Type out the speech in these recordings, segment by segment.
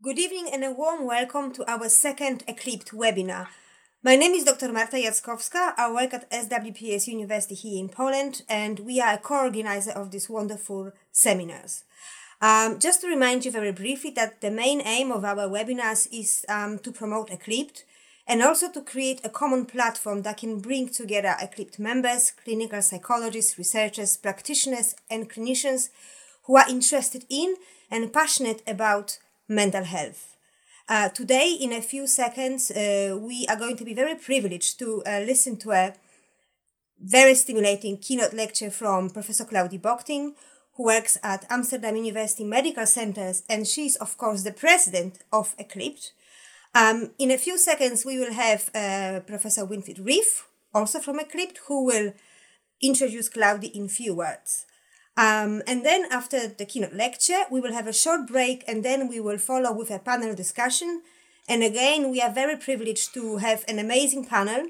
Good evening and a warm welcome to our second EACLIPT webinar. My name is Dr. Marta Jackowska. I work at SWPS University here in Poland and we are a co-organizer of these wonderful seminars. Um, just to remind you very briefly that the main aim of our webinars is um, to promote EACLIPT and also to create a common platform that can bring together EACLIPT members, clinical psychologists, researchers, practitioners and clinicians who are interested in and passionate about mental health. Uh, today, in a few seconds, uh, we are going to be very privileged to uh, listen to a very stimulating keynote lecture from Professor Claudi Bockting, who works at Amsterdam University Medical Centers, and she's, of course, the president of EACLIPT. Um, in a few seconds, we will have uh, Professor Winfried Rief, also from EACLIPT, who will introduce Claudi in few words. Um, and then after the keynote lecture, we will have a short break and then we will follow with a panel discussion. And again, we are very privileged to have an amazing panel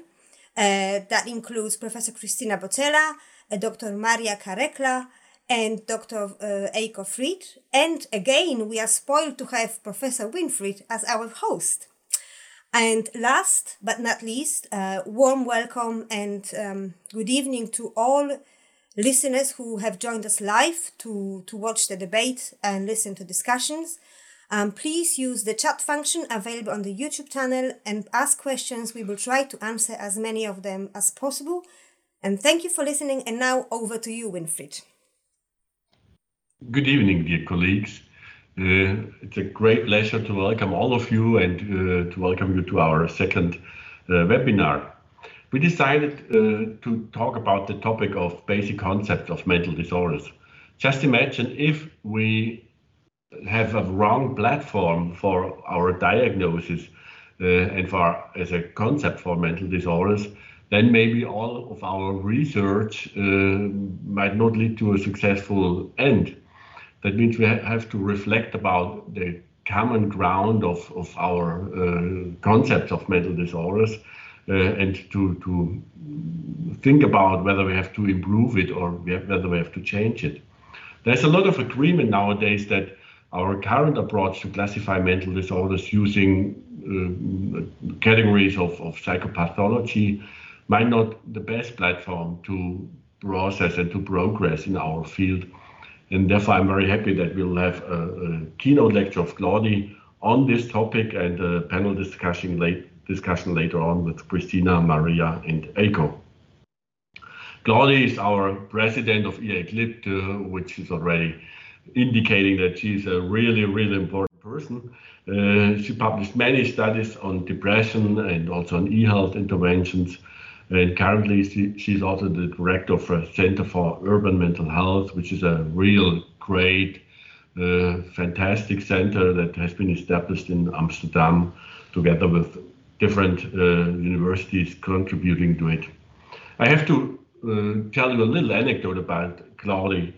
uh, that includes Professor Cristina Botella, uh, Dr. Maria Karekla, and Dr. Uh, Eiko Fried. And again, we are spoiled to have Professor Winfried as our host. And last but not least, uh, warm welcome and um, good evening to all listeners who have joined us live to, to watch the debate and listen to discussions. Um, please use the chat function available on the YouTube channel and ask questions. We will try to answer as many of them as possible. And thank you for listening. And now over to you, Winfried. Good evening, dear colleagues. Uh, it's a great pleasure to welcome all of you and uh, to welcome you to our second uh, webinar we decided uh, to talk about the topic of basic concepts of mental disorders. Just imagine if we have a wrong platform for our diagnosis uh, and for as a concept for mental disorders, then maybe all of our research uh, might not lead to a successful end. That means we ha have to reflect about the common ground of, of our uh, concepts of mental disorders and to to think about whether we have to improve it or whether we have to change it. There's a lot of agreement nowadays that our current approach to classify mental disorders using uh, categories of, of psychopathology might not the best platform to process and to progress in our field. And therefore, I'm very happy that we'll have a, a keynote lecture of Claudi on this topic and a panel discussion late, discussion later on with Christina, Maria, and Eiko. Claudia is our president of EACLIPT, uh, which is already indicating that she's a really, really important person. Uh, she published many studies on depression and also on e-health interventions. And currently, she, she's also the director of a Center for Urban Mental Health, which is a real great, uh, fantastic center that has been established in Amsterdam together with different uh, universities contributing to it. I have to uh, tell you a little anecdote about Claudi.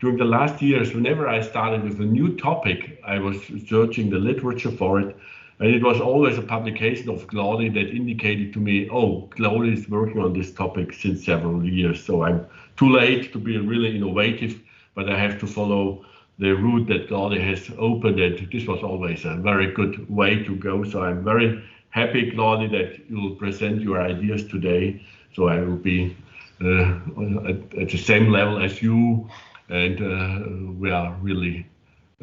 During the last years, whenever I started with a new topic, I was searching the literature for it, and it was always a publication of Claudi that indicated to me, oh, Claudi is working on this topic since several years. So I'm too late to be really innovative, but I have to follow the route that Claudi has opened, and this was always a very good way to go. So I'm very happy, Claudia, that you will present your ideas today. So I will be uh, at, at, the same level as you, and uh, we are really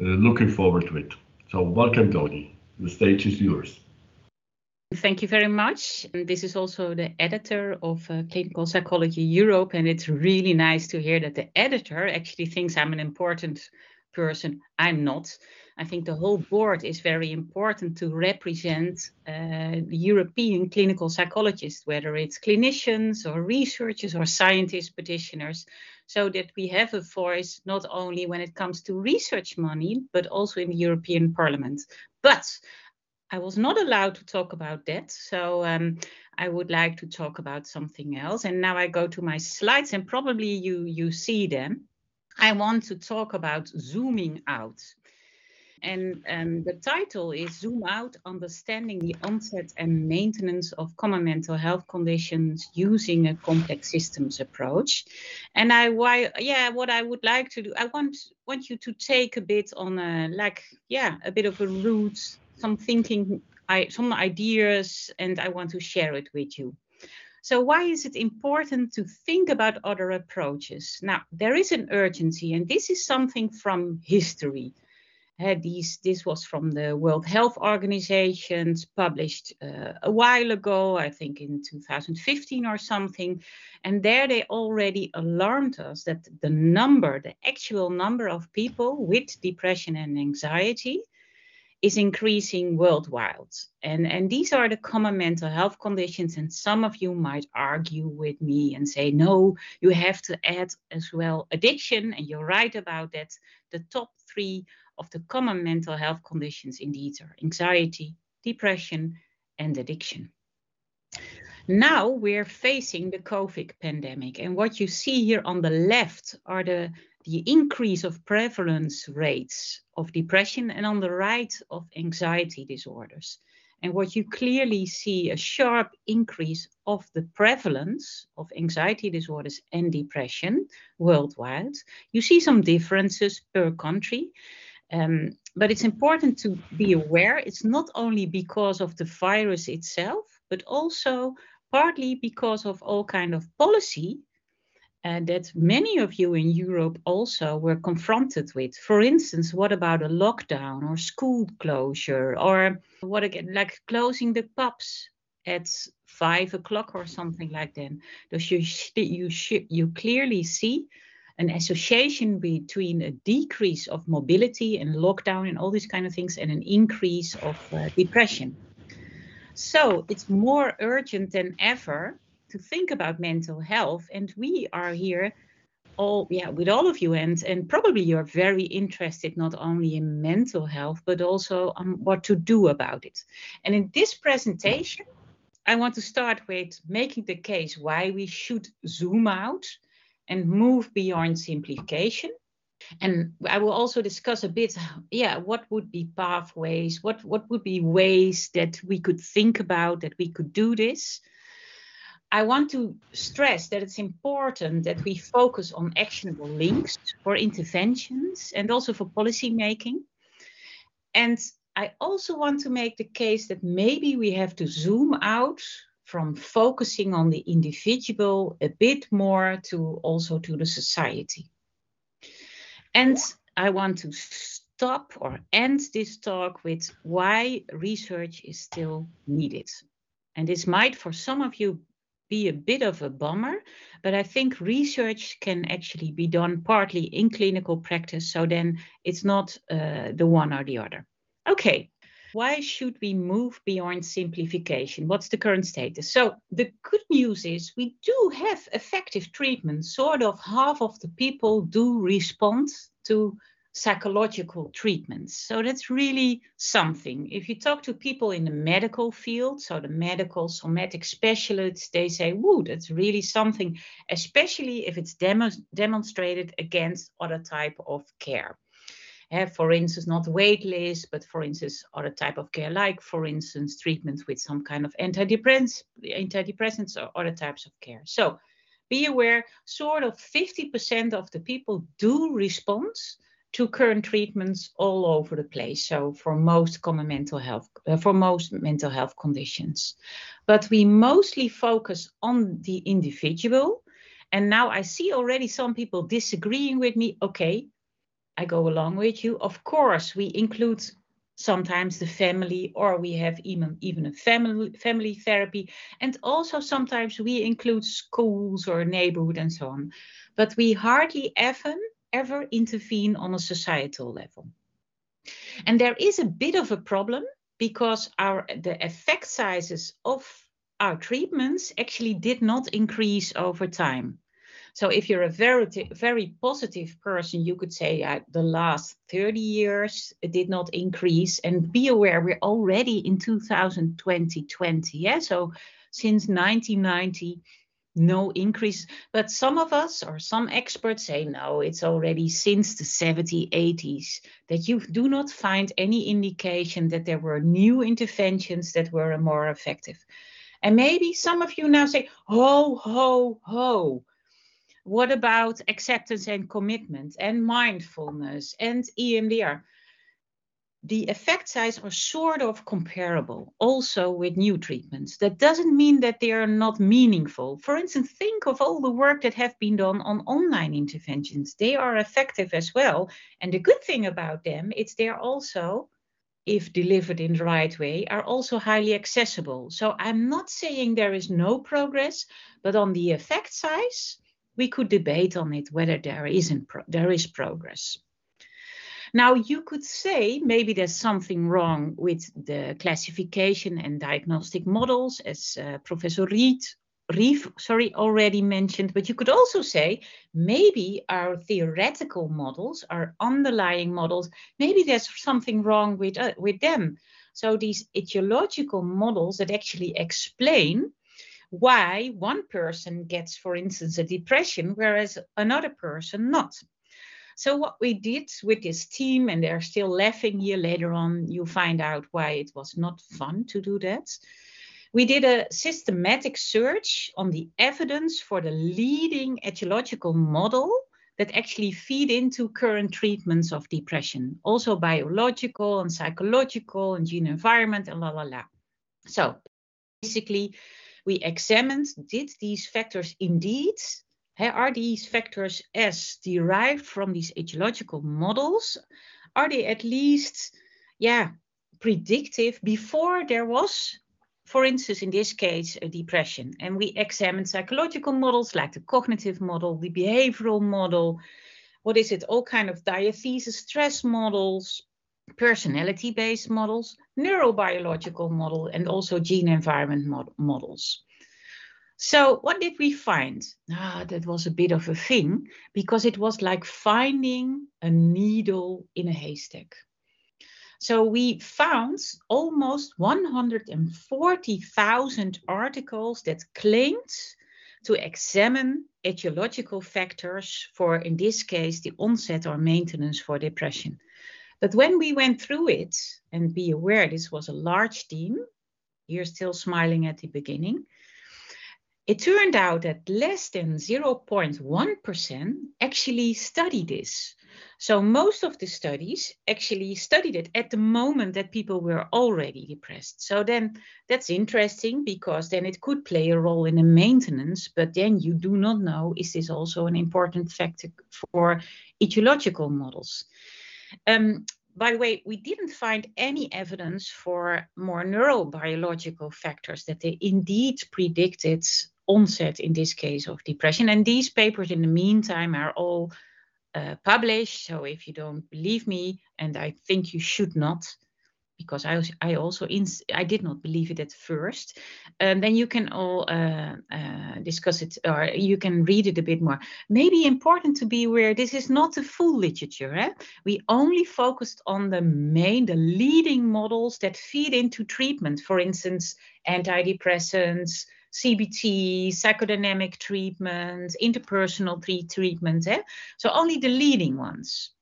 uh, looking forward to it. So welcome, Claudi. The stage is yours. Thank you very much. And this is also the editor of uh, Clinical Psychology Europe, and it's really nice to hear that the editor actually thinks I'm an important person. I'm not. I think the whole board is very important to represent uh, European clinical psychologists, whether it's clinicians or researchers or scientists, petitioners, so that we have a voice not only when it comes to research money, but also in the European Parliament. But I was not allowed to talk about that, so um, I would like to talk about something else. And now I go to my slides, and probably you you see them. I want to talk about zooming out And um, the title is Zoom Out Understanding the Onset and Maintenance of Common Mental Health Conditions Using a Complex Systems Approach. And I, why, yeah, what I would like to do, I want, want you to take a bit on a, like, yeah, a bit of a route, some thinking, I, some ideas, and I want to share it with you. So why is it important to think about other approaches? Now, there is an urgency, and this is something from history. These, this was from the World Health Organizations, published uh, a while ago, I think in 2015 or something. And there they already alarmed us that the number, the actual number of people with depression and anxiety is increasing worldwide. And, and these are the common mental health conditions. And some of you might argue with me and say, no, you have to add as well addiction. And you're right about that. The top three of the common mental health conditions indeed are anxiety, depression, and addiction. Now we're facing the COVID pandemic, and what you see here on the left are the, the increase of prevalence rates of depression, and on the right of anxiety disorders. And what you clearly see a sharp increase of the prevalence of anxiety disorders and depression worldwide. You see some differences per country. Um, but it's important to be aware it's not only because of the virus itself, but also partly because of all kind of policy uh, that many of you in Europe also were confronted with. For instance, what about a lockdown or school closure, or what again, like closing the pubs at five o'clock or something like that. So you you you clearly see an association between a decrease of mobility and lockdown and all these kind of things and an increase of uh, depression. So it's more urgent than ever to think about mental health. And we are here all, yeah, with all of you. And, and probably you're very interested not only in mental health, but also on what to do about it. And in this presentation, I want to start with making the case why we should zoom out and move beyond simplification. And I will also discuss a bit, yeah, what would be pathways, what, what would be ways that we could think about that we could do this. I want to stress that it's important that we focus on actionable links for interventions and also for policy making. And I also want to make the case that maybe we have to zoom out from focusing on the individual a bit more to also to the society. And I want to stop or end this talk with why research is still needed. And this might for some of you be a bit of a bummer, but I think research can actually be done partly in clinical practice. So then it's not uh, the one or the other. Okay, why should we move beyond simplification? What's the current status? So the good news is we do have effective treatment. Sort of half of the people do respond to psychological treatments. So that's really something. If you talk to people in the medical field, so the medical somatic specialists, they say, whoa, that's really something, especially if it's demo- demonstrated against other type of care for instance, not wait list, but for instance, other type of care, like for instance, treatment with some kind of antidepressants, antidepressants or other types of care. So be aware, sort of 50% of the people do respond to current treatments all over the place. So for most common mental health, uh, for most mental health conditions, but we mostly focus on the individual. And now I see already some people disagreeing with me. Okay, I go along with you. Of course, we include sometimes the family or we have even even a family family therapy. And also sometimes we include schools or neighborhood and so on. But we hardly ever ever intervene on a societal level. And there is a bit of a problem because our the effect sizes of our treatments actually did not increase over time so if you're a very, very positive person, you could say uh, the last 30 years it did not increase. And be aware, we're already in 2020, 20, yeah. So since 1990, no increase. But some of us or some experts say no, it's already since the 70s, 80s that you do not find any indication that there were new interventions that were more effective. And maybe some of you now say, ho, ho, ho. What about acceptance and commitment and mindfulness and EMDR? the effect size are sort of comparable also with new treatments. That doesn't mean that they are not meaningful. For instance, think of all the work that have been done on online interventions. They are effective as well. And the good thing about them is they're also, if delivered in the right way, are also highly accessible. So I'm not saying there is no progress, but on the effect size, we could debate on it whether there isn't pro- there is progress. Now, you could say maybe there's something wrong with the classification and diagnostic models, as uh, Professor Reed Rief, sorry, already mentioned, but you could also say maybe our theoretical models, our underlying models, maybe there's something wrong with, uh, with them. So these etiological models that actually explain why one person gets, for instance, a depression, whereas another person not. So what we did with this team, and they're still laughing here later on, you find out why it was not fun to do that. We did a systematic search on the evidence for the leading etiological model that actually feed into current treatments of depression, also biological and psychological and gene environment and la la la. So basically, we examined did these factors indeed are these factors S derived from these etiological models? Are they at least, yeah, predictive before there was, for instance, in this case, a depression? And we examined psychological models like the cognitive model, the behavioral model, what is it, all kind of diathesis stress models, personality-based models, neurobiological model, and also gene environment mod models. So what did we find? Ah, that was a bit of a thing because it was like finding a needle in a haystack. So we found almost 140,000 articles that claimed to examine etiological factors for, in this case, the onset or maintenance for depression. But when we went through it, and be aware this was a large team, you're still smiling at the beginning, it turned out that less than 0.1% actually study this. So most of the studies actually studied it at the moment that people were already depressed. So then that's interesting because then it could play a role in the maintenance, but then you do not know is this also an important factor for etiological models. Um, by the way, we didn't find any evidence for more neurobiological factors that they indeed predicted onset in this case of depression. And these papers in the meantime are all uh, published. So if you don't believe me, and I think you should not, because I, was, I also I did not believe it at first. Um, then you can all uh, uh, discuss it or you can read it a bit more. Maybe important to be aware this is not the full literature. Eh? We only focused on the main, the leading models that feed into treatment. For instance, antidepressants, CBT, psychodynamic treatment, interpersonal treatment. Eh? So only the leading ones.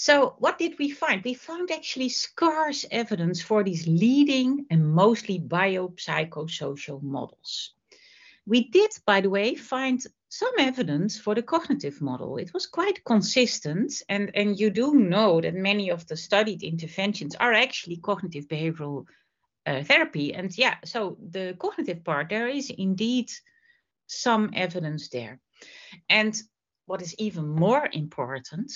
So what did we find? We found actually scarce evidence for these leading and mostly biopsychosocial models. We did, by the way, find some evidence for the cognitive model. It was quite consistent, and, and you do know that many of the studied interventions are actually cognitive behavioral uh, therapy. And yeah, so the cognitive part, there is indeed some evidence there. And what is even more important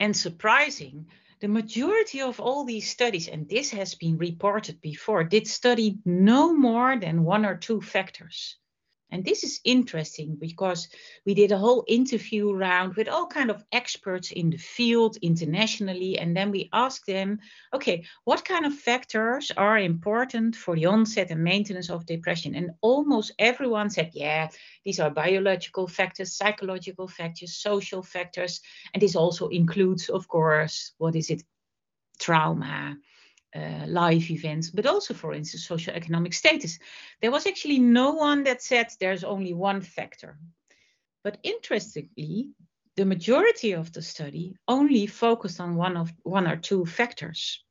and surprising, the majority of all these studies, and this has been reported before, did study no more than one or two factors. And this is interesting because we did a whole interview round with all kind of experts in the field internationally. And then we asked them, okay, what kind of factors are important for the onset and maintenance of depression? And almost everyone said, yeah, these are biological factors, psychological factors, social factors. And this also includes, of course, what is it? Trauma, uh, life events, but also, for instance, social economic status. There was actually no one that said there's only one factor. But interestingly, the majority of the study only focused on one of one or two factors.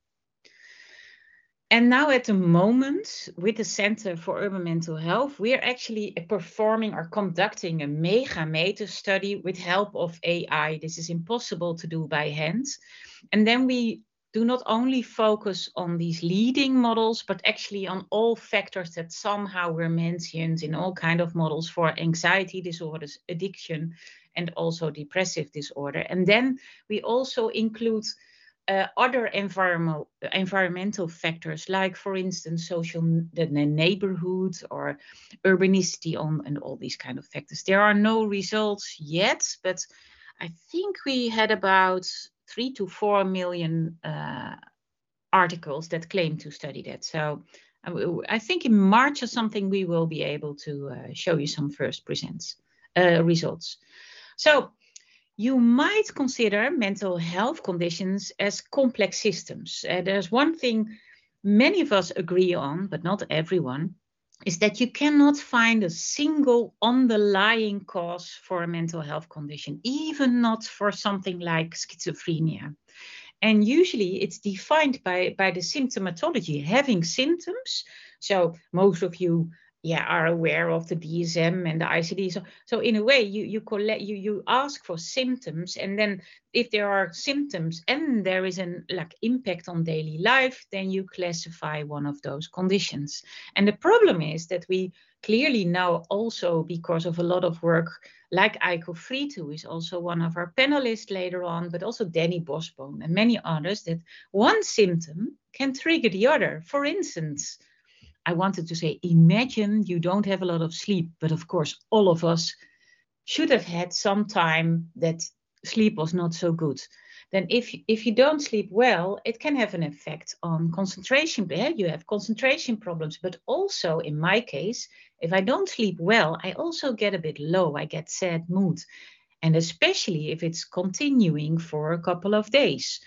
And now at the moment, with the Center for Urban Mental Health, we are actually performing or conducting a mega meta study with help of AI. This is impossible to do by hand. And then we do not only focus on these leading models, but actually on all factors that somehow were mentioned in all kind of models for anxiety disorders, addiction, and also depressive disorder. And then we also include uh, other environmental environmental factors, like for instance, social the neighborhood or urbanicity on and all these kind of factors. There are no results yet, but I think we had about three to four million uh, articles that claim to study that. So uh, I think in March or something we will be able to uh, show you some first presents uh, results. So you might consider mental health conditions as complex systems. Uh, there's one thing many of us agree on, but not everyone, is that you cannot find a single underlying cause for a mental health condition, even not for something like schizophrenia. And usually it's defined by, by the symptomatology, having symptoms. So most of you yeah are aware of the DSM and the ICD. So so in a way you you collect you you ask for symptoms and then if there are symptoms and there is an like impact on daily life, then you classify one of those conditions. And the problem is that we clearly know also because of a lot of work like Eiko Fried, who is also one of our panelists later on, but also Denny Borsboom and many others, that one symptom can trigger the other. For instance, I wanted to say, imagine you don't have a lot of sleep, but of course, all of us should have had some time that sleep was not so good. Then, if if you don't sleep well, it can have an effect on concentration. You have concentration problems, but also in my case, if I don't sleep well, I also get a bit low. I get sad mood, and especially if it's continuing for a couple of days.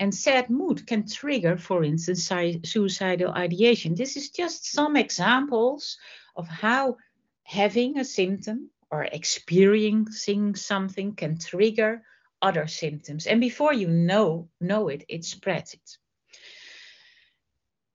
And sad mood can trigger, for instance, suicidal ideation. This is just some examples of how having a symptom or experiencing something can trigger other symptoms. And before you know, know it, it spreads it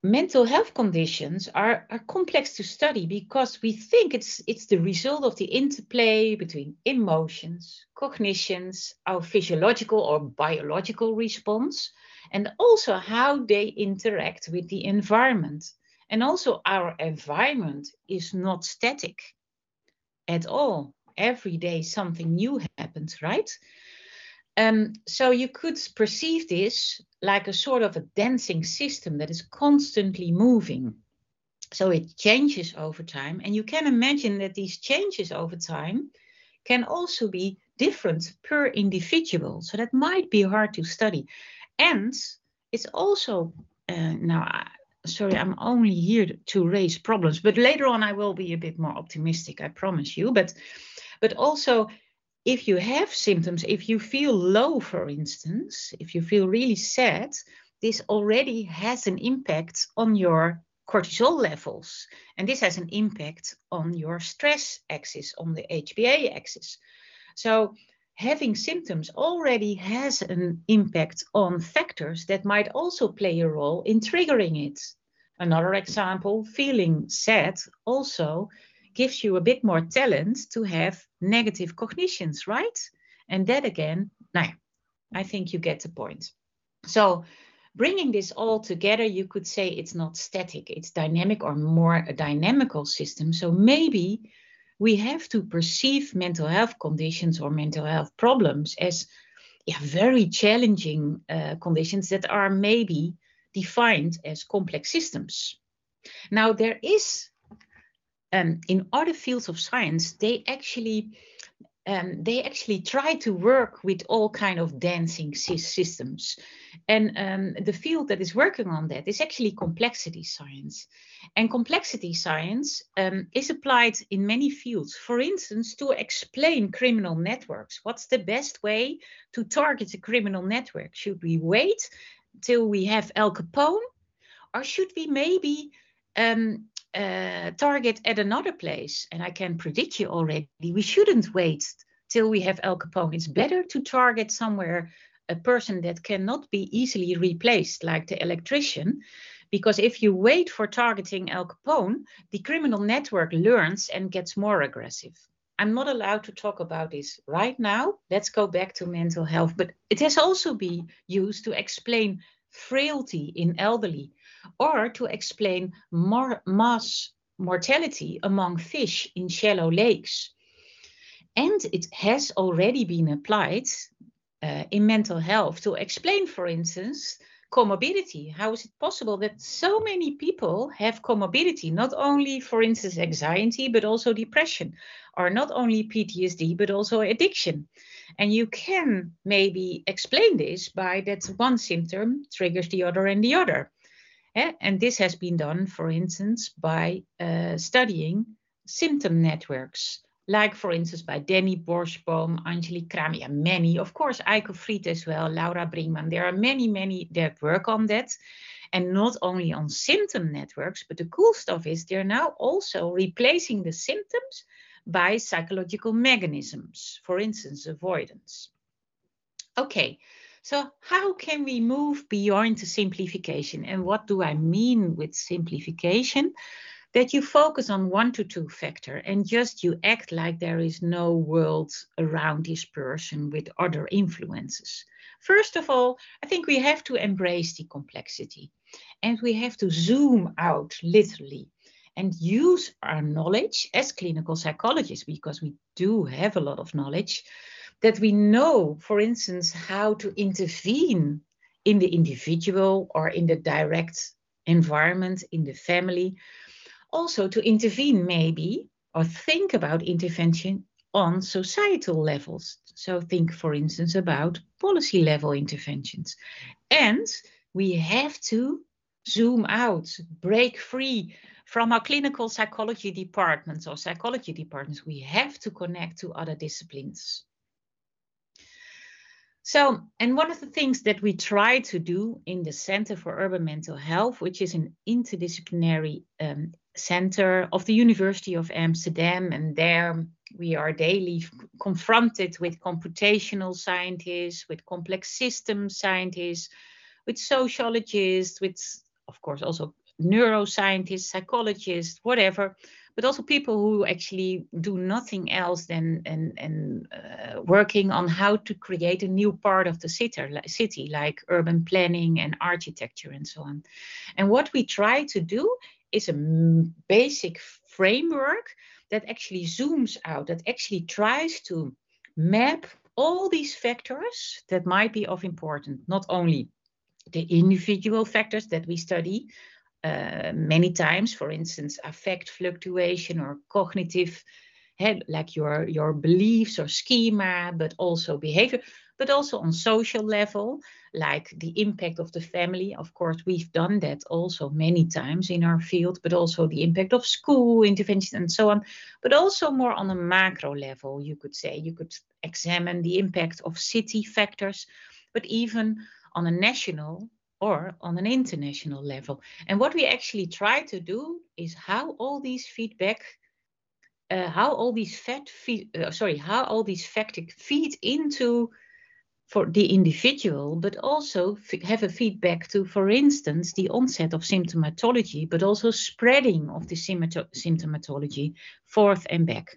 mental health conditions are, are complex to study because we think it's it's the result of the interplay between emotions, cognitions, our physiological or biological response, and also how they interact with the environment. And also our environment is not static at all. Every day something new happens, right? Um, so you could perceive this like a sort of a dancing system that is constantly moving. So it changes over time. And you can imagine that these changes over time can also be different per individual. So that might be hard to study. And it's also, uh, now, sorry, I'm only here to raise problems, but later on I will be a bit more optimistic, I promise you. But, but also, if you have symptoms, if you feel low, for instance, if you feel really sad, this already has an impact on your cortisol levels. And this has an impact on your stress axis, on the HPA axis. So having symptoms already has an impact on factors that might also play a role in triggering it. Another example, feeling sad also gives you a bit more talent to have negative cognitions, right? And that again, now, I think you get the point. So bringing this all together, you could say it's not static, it's dynamic or more a dynamical system. So maybe we have to perceive mental health conditions or mental health problems as yeah, very challenging uh, conditions that are maybe defined as complex systems. Now, there is um, in other fields of science, they actually um, they actually try to work with all kind of dancing systems. And um, the field that is working on that is actually complexity science. And complexity science um, is applied in many fields. For instance to explain criminal networks what's the best way to target a criminal network? Should we wait till we have al capone? Or should we maybe um, uh, target at another place? And I can predict you already, we shouldn't wait till we have Al Capone. It's better to target somewhere a person that cannot be easily replaced, like the electrician, because if you wait for targeting Al Capone, the criminal network learns and gets more aggressive. I'm not allowed to talk about this right now. Let's go back to mental health. But it has also been used to explain frailty in elderly or to explain mass mortality among fish in shallow lakes. And it has already been applied uh, in mental health to explain, for instance, comorbidity. How is it possible that so many people have comorbidity, not only, for instance, anxiety, but also depression, or not only PTSD, but also addiction? And you can maybe explain this by that one symptom triggers the other and the other. And this has been done, for instance, by uh, studying symptom networks like for instance by Denny Borsboom, Angelique Cramer, many, of course, Eiko Fried as well, Laura Bringmann. There are many, many that work on that. And not only on symptom networks, but the cool stuff is they're now also replacing the symptoms by psychological mechanisms, for instance, avoidance. Okay, so how can we move beyond the simplification? And what do I mean with simplification? that you focus on one to two factor and just you act like there is no world around this person with other influences. First of all, I think we have to embrace the complexity and we have to zoom out literally and use our knowledge as clinical psychologists because we do have a lot of knowledge that we know, for instance, how to intervene in the individual or in the direct environment, in the family, also to intervene maybe or think about intervention on societal levels. So think, for instance, about policy level interventions. And we have to zoom out, break free from our clinical psychology departments or psychology departments. We have to connect to other disciplines. So, and one of the things that we try to do in the Center for Urban Mental Health, which is an interdisciplinary um, center of the University of Amsterdam, and there we are daily confronted with computational scientists, with complex system scientists, with sociologists, with, of course, also neuroscientists, psychologists, whatever but also people who actually do nothing else than and, and uh, working on how to create a new part of the city, city, like urban planning and architecture and so on. And what we try to do is a basic framework that actually zooms out, that actually tries to map all these factors that might be of importance, not only the individual factors that we study, uh, many times, for instance, affect fluctuation or cognitive, like your, your beliefs or schema, but also behavior, but also on social level, like the impact of the family. Of course, we've done that also many times in our field, but also the impact of school interventions and so on, but also more on a macro level, you could say. You could examine the impact of city factors, but even on a national or on an international level. And what we actually try to do is how all these feedback, uh, how all these fat feed, uh, sorry, how all these facts feed into for the individual, but also have a feedback to, for instance, the onset of symptomatology, but also spreading of the symptomatology forth and back.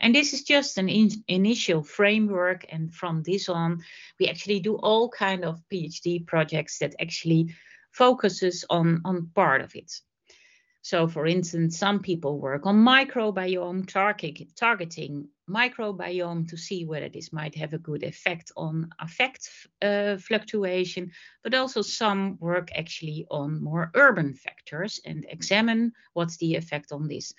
And this is just an in initial framework. And from this on, we actually do all kind of PhD projects that actually focuses on, on part of it. So for instance, some people work on microbiome target, targeting microbiome to see whether this might have a good effect on affect uh, fluctuation, but also some work actually on more urban factors and examine what's the effect on this.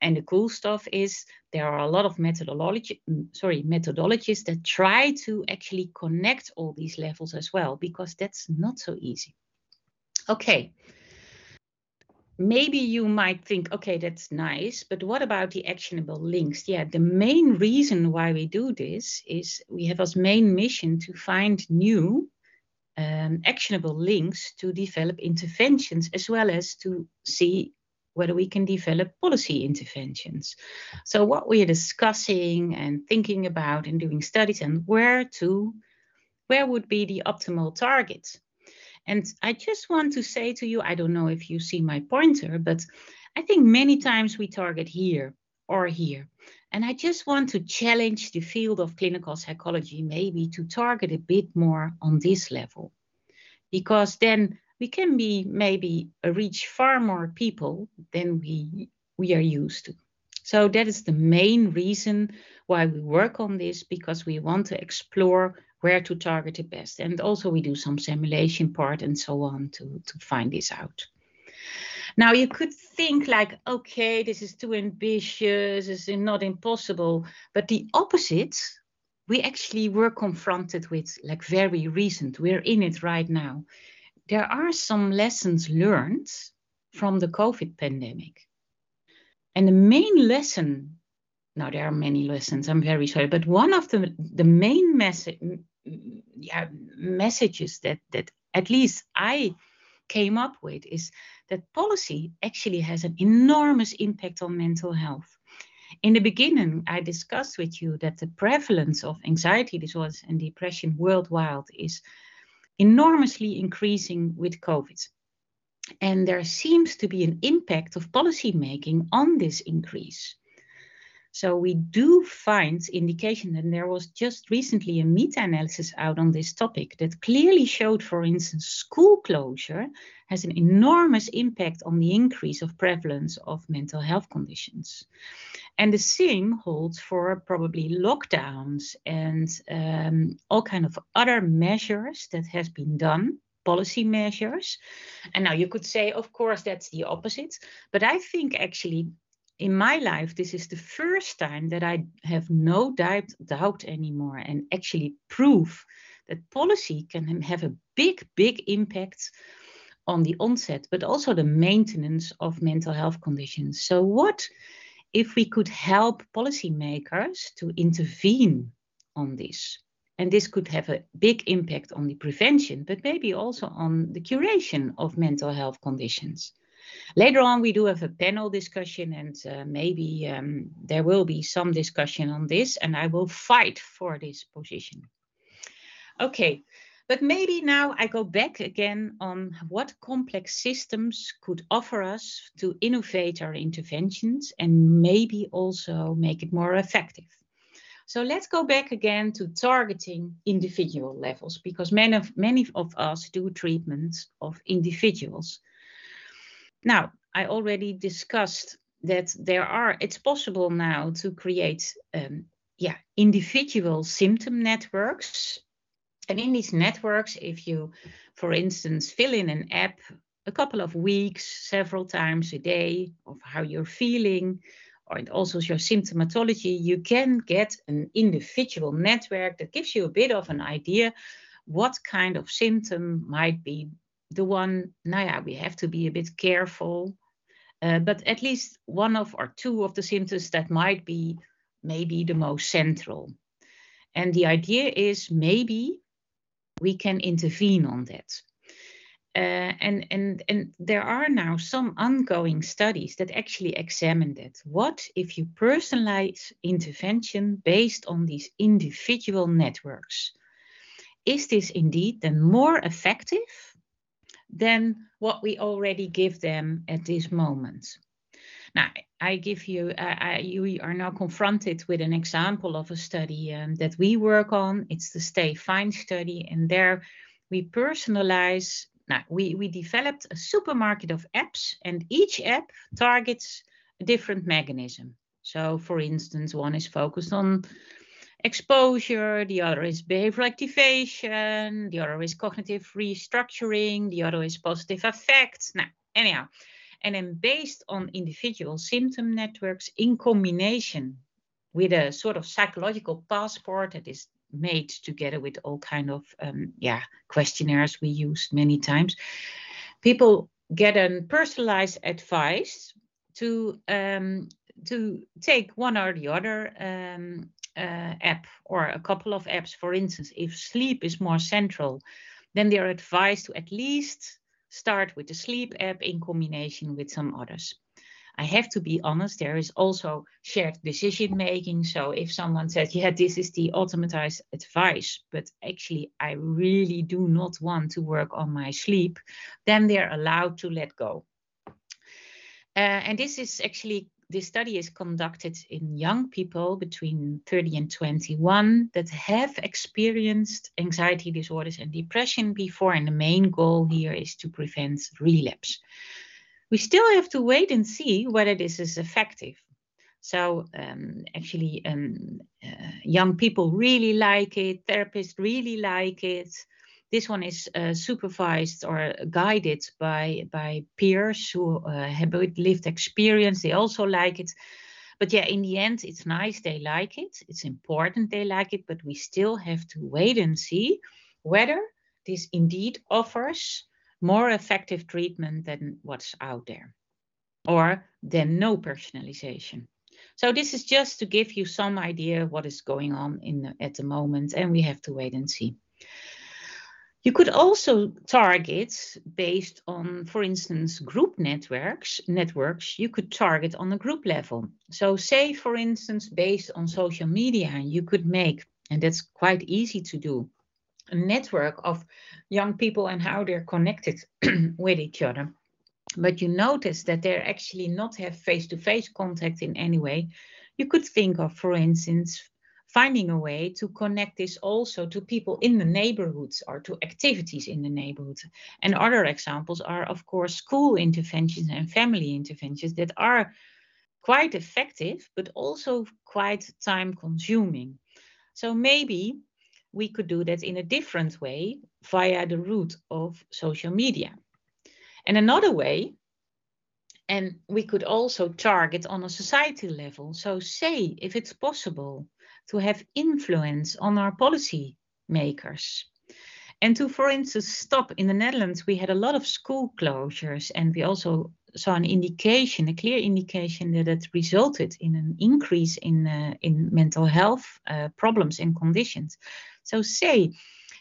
And the cool stuff is there are a lot of methodology, mm, sorry, methodologies that try to actually connect all these levels as well, because that's not so easy. Okay maybe you might think, okay, that's nice, but what about the actionable links? Yeah, the main reason why we do this is we have as main mission to find new um, actionable links to develop interventions as well as to see whether we can develop policy interventions. So, what we are discussing and thinking about and doing studies and where to, where would be the optimal target. And I just want to say to you, I don't know if you see my pointer, but I think many times we target here or here. And I just want to challenge the field of clinical psychology maybe to target a bit more on this level. Because then we can be maybe reach far more people than we we are used to. So that is the main reason why we work on this because we want to explore where to target it best. And also we do some simulation part and so on to, to find this out. Now you could think like, okay, this is too ambitious, this is not impossible. But the opposite, we actually were confronted with like very recent. We're in it right now there are some lessons learned from the COVID pandemic. And the main lesson, now there are many lessons, I'm very sorry, but one of the, the main message, yeah, messages that, that at least I came up with is that policy actually has an enormous impact on mental health. In the beginning, I discussed with you that the prevalence of anxiety disorders and depression worldwide is enormously increasing with COVID. And there seems to be an impact of policy making on this increase. So we do find indication, and there was just recently a meta-analysis out on this topic that clearly showed, for instance, school closure has an enormous impact on the increase of prevalence of mental health conditions. And the same holds for probably lockdowns and um, all kind of other measures that has been done policy measures. And now you could say, of course, that's the opposite. But I think actually in my life, this is the first time that I have no doubt, doubt anymore and actually prove that policy can have a big, big impact on the onset, but also the maintenance of mental health conditions. So, what if we could help policymakers to intervene on this? And this could have a big impact on the prevention, but maybe also on the curation of mental health conditions. Later on, we do have a panel discussion, and uh, maybe um, there will be some discussion on this, and I will fight for this position. Okay, but maybe now I go back again on what complex systems could offer us to innovate our interventions and maybe also make it more effective. So let's go back again to targeting individual levels because many of, many of us do treatments of individuals. Now, I already discussed that there are, it's possible now to create um, yeah, individual symptom networks. And in these networks, if you, for instance, fill in an app a couple of weeks, several times a day of how you're feeling, or also your symptomatology, you can get an individual network that gives you a bit of an idea what kind of symptom might be the one, now yeah, we have to be a bit careful, uh, but at least one of or two of the symptoms that might be maybe the most central. And the idea is maybe we can intervene on that. Uh, and, and, and there are now some ongoing studies that actually examine that. What if you personalize intervention based on these individual networks? Is this indeed then more effective than what we already give them at this moment. Now, I give you, uh, I, you are now confronted with an example of a study um, that we work on. It's the Stay Fine study, and there we personalize. Now, we, we developed a supermarket of apps, and each app targets a different mechanism. So, for instance, one is focused on exposure, the other is behavioral activation, the other is cognitive restructuring, the other is positive affect. Now, anyhow, and then based on individual symptom networks in combination with a sort of psychological passport that is made together with all kind of um, yeah questionnaires we used many times people get a personalized advice to um, to take one or the other um, uh, app or a couple of apps. For instance, if sleep is more central, then they are advised to at least start with the sleep app in combination with some others. I have to be honest, there is also shared decision making. So if someone says, yeah, this is the automatized advice, but actually I really do not want to work on my sleep, then they're allowed to let go. Uh, and this is actually this study is conducted in young people between 30 and 21 that have experienced anxiety disorders and depression before. And the main goal here is to prevent relapse. We still have to wait and see whether this is effective. So um, actually, um, uh, young people really like it, therapists really like it. This one is uh, supervised or guided by by peers who uh, have lived experience. They also like it. But yeah, in the end, it's nice they like it. It's important they like it, but we still have to wait and see whether this indeed offers more effective treatment than what's out there or than no personalization. So this is just to give you some idea what is going on in the, at the moment, and we have to wait and see. You could also target based on, for instance, group networks. Networks you could target on a group level. So, say, for instance, based on social media, you could make, and that's quite easy to do, a network of young people and how they're connected with each other. But you notice that they're actually not have face-to-face contact in any way. You could think of, for instance, finding a way to connect this also to people in the neighborhoods or to activities in the neighborhood. And other examples are, of course, school interventions and family interventions that are quite effective, but also quite time consuming. So maybe we could do that in a different way via the route of social media. And another way, and we could also target on a society level. So, say if it's possible to have influence on our policy makers. And to, for instance, stop in the Netherlands, we had a lot of school closures, and we also saw an indication, a clear indication that it resulted in an increase in uh, in mental health uh, problems and conditions. So, say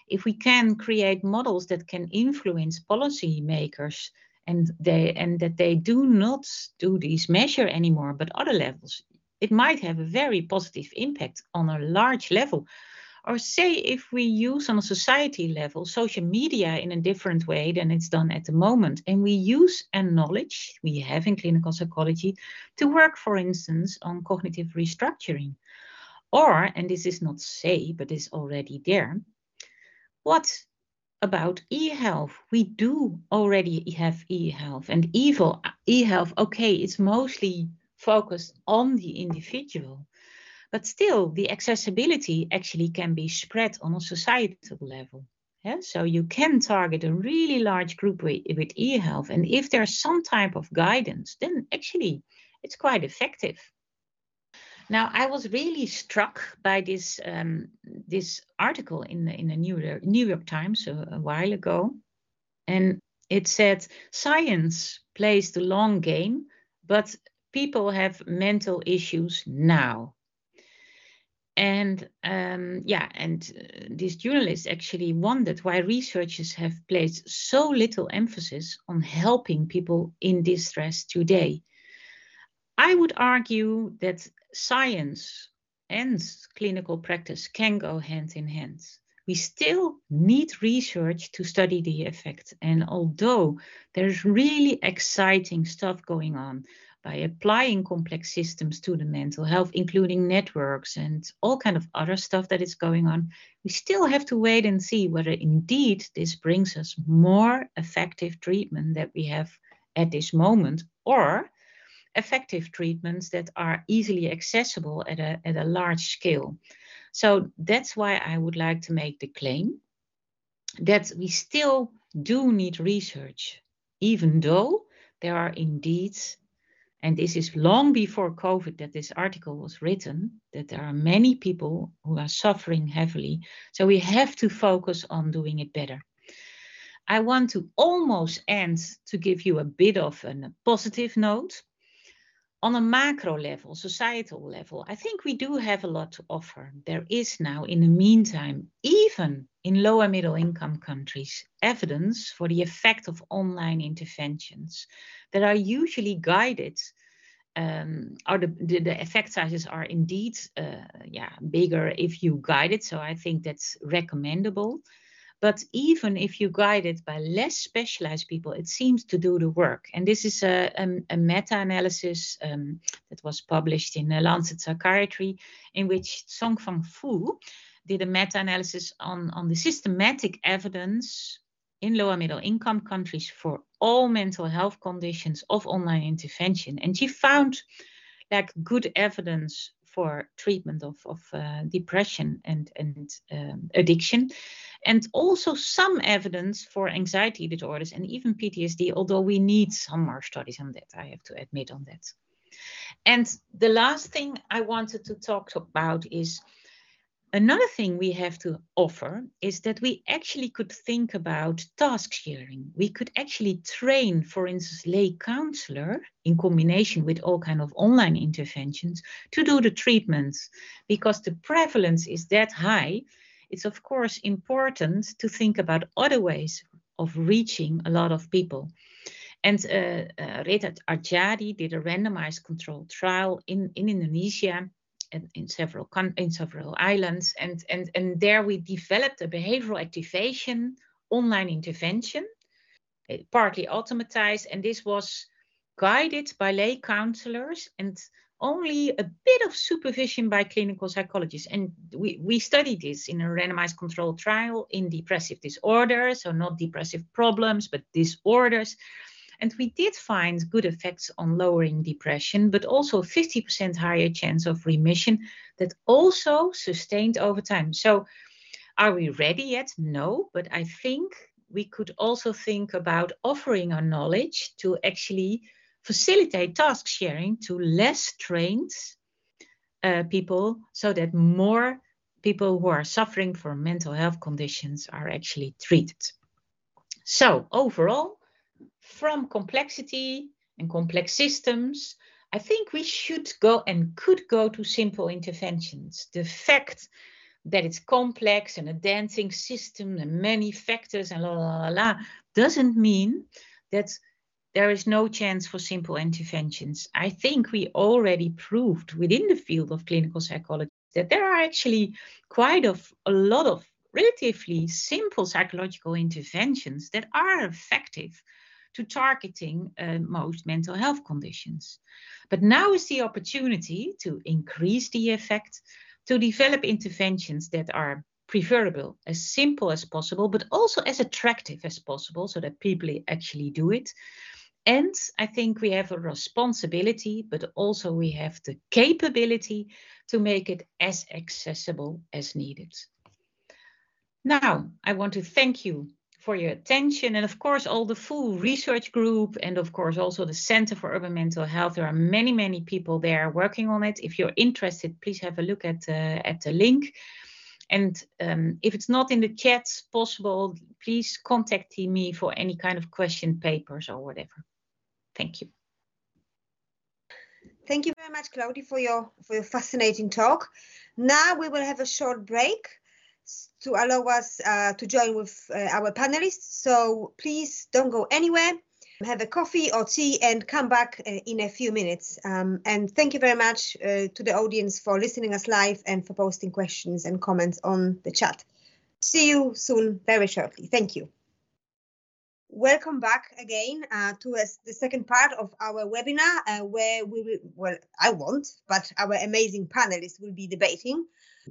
if we can create models that can influence policy makers and they and that they do not do these measure anymore but other levels it might have a very positive impact on a large level. Or say if we use on a society level social media in a different way than it's done at the moment, and we use a knowledge we have in clinical psychology to work, for instance, on cognitive restructuring. Or, and this is not say, but is already there, what about e-health. We do already have e-health and evil e-health. Okay, it's mostly focused on the individual. But still, the accessibility actually can be spread on a societal level. Yeah? So you can target a really large group with, e-health. And if there's some type of guidance, then actually it's quite effective. Now, I was really struck by this um, this article in the in the New York, New York Times a, a while ago, and it said science plays the long game, but people have mental issues now. And um, yeah, and uh, this journalist actually wondered why researchers have placed so little emphasis on helping people in distress today. I would argue that science and clinical practice can go hand in hand. We still need research to study the effect. And although there's really exciting stuff going on, by applying complex systems to the mental health, including networks and all kind of other stuff that is going on, we still have to wait and see whether indeed this brings us more effective treatment that we have at this moment or effective treatments that are easily accessible at a, at a large scale. So that's why I would like to make the claim that we still do need research, even though there are indeed and this is long before COVID that this article was written, that there are many people who are suffering heavily. So we have to focus on doing it better. I want to almost end to give you a bit of a positive note. On a macro level, societal level, I think we do have a lot to offer. There is now, in the meantime, even in lower middle income countries, evidence for the effect of online interventions that are usually guided. Um, or the, the, the, effect sizes are indeed uh, yeah bigger if you guide it so i think that's recommendable but even if you guide it by less specialized people, it seems to do the work. And this is a, a, a meta analysis um, that was published in the Lancet Psychiatry, in which Zhongfang Fu did a meta analysis on, on the systematic evidence in lower middle income countries for all mental health conditions of online intervention. And she found like good evidence for treatment of, of uh, depression and, and um, addiction, and also some evidence for anxiety disorders and even PTSD, although we need some more studies on that, I have to admit on that. And the last thing I wanted to talk about is Another thing we have to offer is that we actually could think about task sharing. We could actually train, for instance, lay counselor in combination with all kind of online interventions to do the treatments because the prevalence is that high. It's of course important to think about other ways of reaching a lot of people. And uh, uh, Retha Arjadi did a randomized controlled trial in, in Indonesia in, in several in several islands, and and and there we developed a behavioral activation online intervention, partly automatized, and this was guided by lay counselors and only a bit of supervision by clinical psychologists. And we, we studied this in a randomized controlled trial in depressive disorders, so not depressive problems, but disorders. And we did find good effects on lowering depression, but also 50% higher chance of remission that also sustained over time. So, are we ready yet? No, but I think we could also think about offering our knowledge to actually facilitate task sharing to less trained uh, people so that more people who are suffering from mental health conditions are actually treated. So, overall, from complexity and complex systems, I think we should go and could go to simple interventions. The fact that it's complex and a dancing system and many factors and la la la la doesn't mean that there is no chance for simple interventions. I think we already proved within the field of clinical psychology that there are actually quite of, a lot of relatively simple psychological interventions that are effective to targeting uh, most mental health conditions. But now is the opportunity to increase the effect, to develop interventions that are preferable, as simple as possible, but also as attractive as possible so that people actually do it. And I think we have a responsibility, but also we have the capability to make it as accessible as needed. Now, I want to thank you for your attention. And of course, all the full research group, and of course, also the Center for Urban Mental Health. There are many, many people there working on it. If you're interested, please have a look at, uh, at the link. And um, if it's not in the chat possible, please contact me for any kind of question papers or whatever. Thank you. Thank you very much, Claudia, for your for your fascinating talk. Now we will have a short break to allow us uh, to join with uh, our panelists. So please don't go anywhere. Have a coffee or tea and come back uh, in a few minutes. Um, and thank you very much uh, to the audience for listening us live and for posting questions and comments on the chat. See you soon, very shortly. Thank you. Welcome back again uh, to the second part of our webinar, uh, where we will, well, I won't, but our amazing panelists will be debating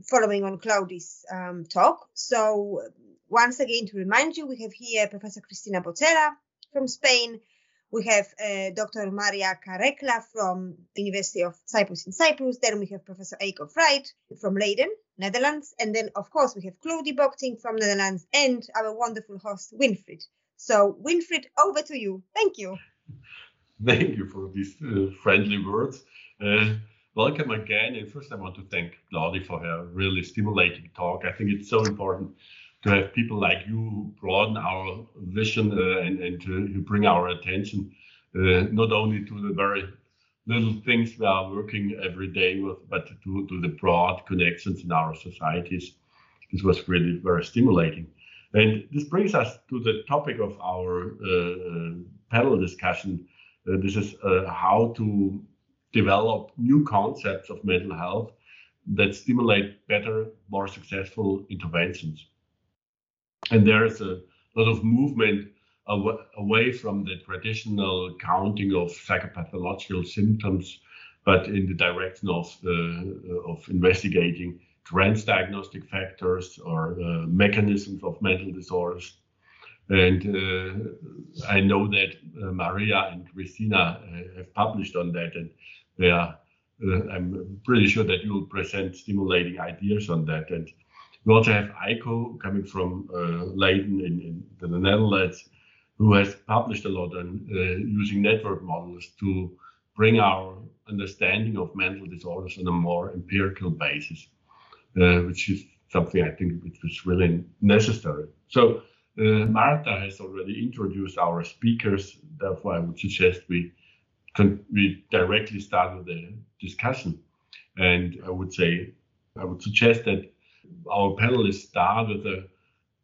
following on Claudi's um, talk. So once again, to remind you, we have here Professor Cristina Botella from Spain. We have uh, Dr. Maria Karekla from University of Cyprus in Cyprus. Then we have Professor Eiko Fried from Leiden, Netherlands. And then, of course, we have Claudi Bockting from Netherlands and our wonderful host, Winfried. So, Winfried, over to you. Thank you. Thank you for these uh, friendly words. Uh, welcome again. And first, I want to thank Claudia for her really stimulating talk. I think it's so important to have people like you who broaden our vision uh, and, and bring our attention uh, not only to the very little things we are working every day with, but to, to the broad connections in our societies. This was really very stimulating. And this brings us to the topic of our uh, panel discussion. Uh, this is uh, how to develop new concepts of mental health that stimulate better, more successful interventions. And there is a lot of movement away from the traditional counting of psychopathological symptoms, but in the direction of, uh, of investigating transdiagnostic factors or uh, mechanisms of mental disorders. And uh, I know that uh, Maria and Cristina uh, have published on that, and they are, uh, I'm pretty sure that you will present stimulating ideas on that. And we also have Eiko coming from Leiden in, in the Netherlands, who has published a lot on using network models to bring our understanding of mental disorders on a more empirical basis, uh, which is something I think which was really necessary. So uh, Marta has already introduced our speakers. Therefore, I would suggest we can, we directly start with the discussion. And I would say I would suggest that our panelists start with a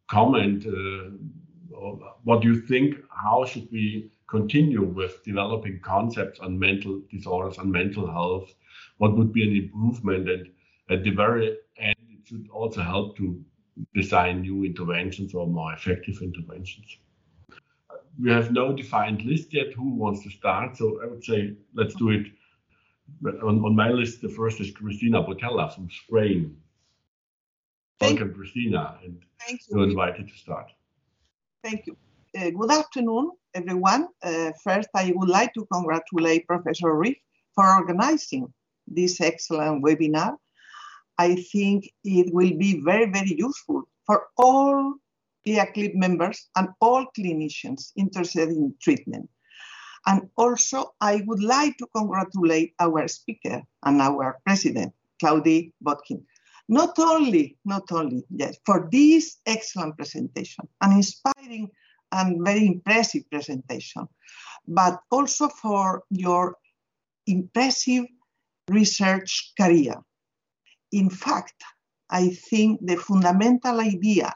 comment. Uh, what do you think? How should we continue with developing concepts on mental disorders and mental health? What would be an improvement? And at the very end, it should also help to design new interventions or more effective interventions. We have no defined list yet who wants to start, so I would say let's do it. On, on my list, the first is Cristina Botella from Spain. Thank Welcome, Cristina, and Thank you. you're invited to start. Thank you. Uh, good afternoon, everyone. Uh, first, I would like to congratulate Professor Rief for organizing this excellent webinar. I think it will be very, very useful for all EACLIPT members and all clinicians interested in treatment. And also, I would like to congratulate our speaker and our president, Claudi Bockting. Not only, not only, yes, for this excellent presentation, an inspiring and very impressive presentation, but also for your impressive research career. In fact, I think the fundamental idea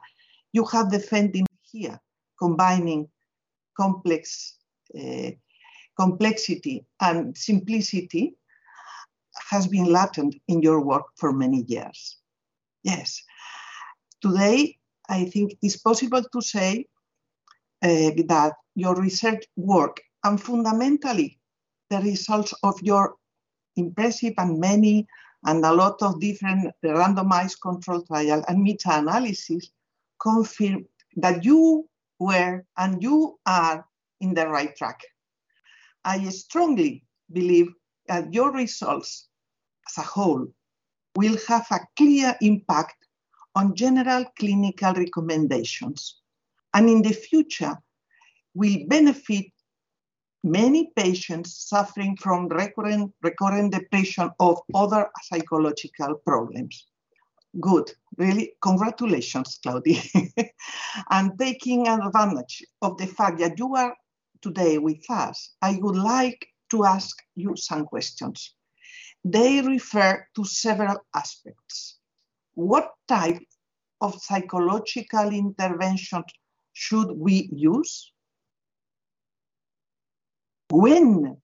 you have defended here, combining complex uh, complexity and simplicity, has been latent in your work for many years. Yes. Today, I think it's possible to say uh, that your research work and fundamentally the results of your impressive and many and a lot of different randomized control trial and meta-analysis confirm that you were and you are in the right track. I strongly believe that your results as a whole will have a clear impact on general clinical recommendations and in the future will benefit many patients suffering from recurrent, recurrent depression or other psychological problems. Good, really, congratulations, Claudi. and taking advantage of the fact that you are today with us, I would like to ask you some questions. They refer to several aspects. What type of psychological intervention should we use? When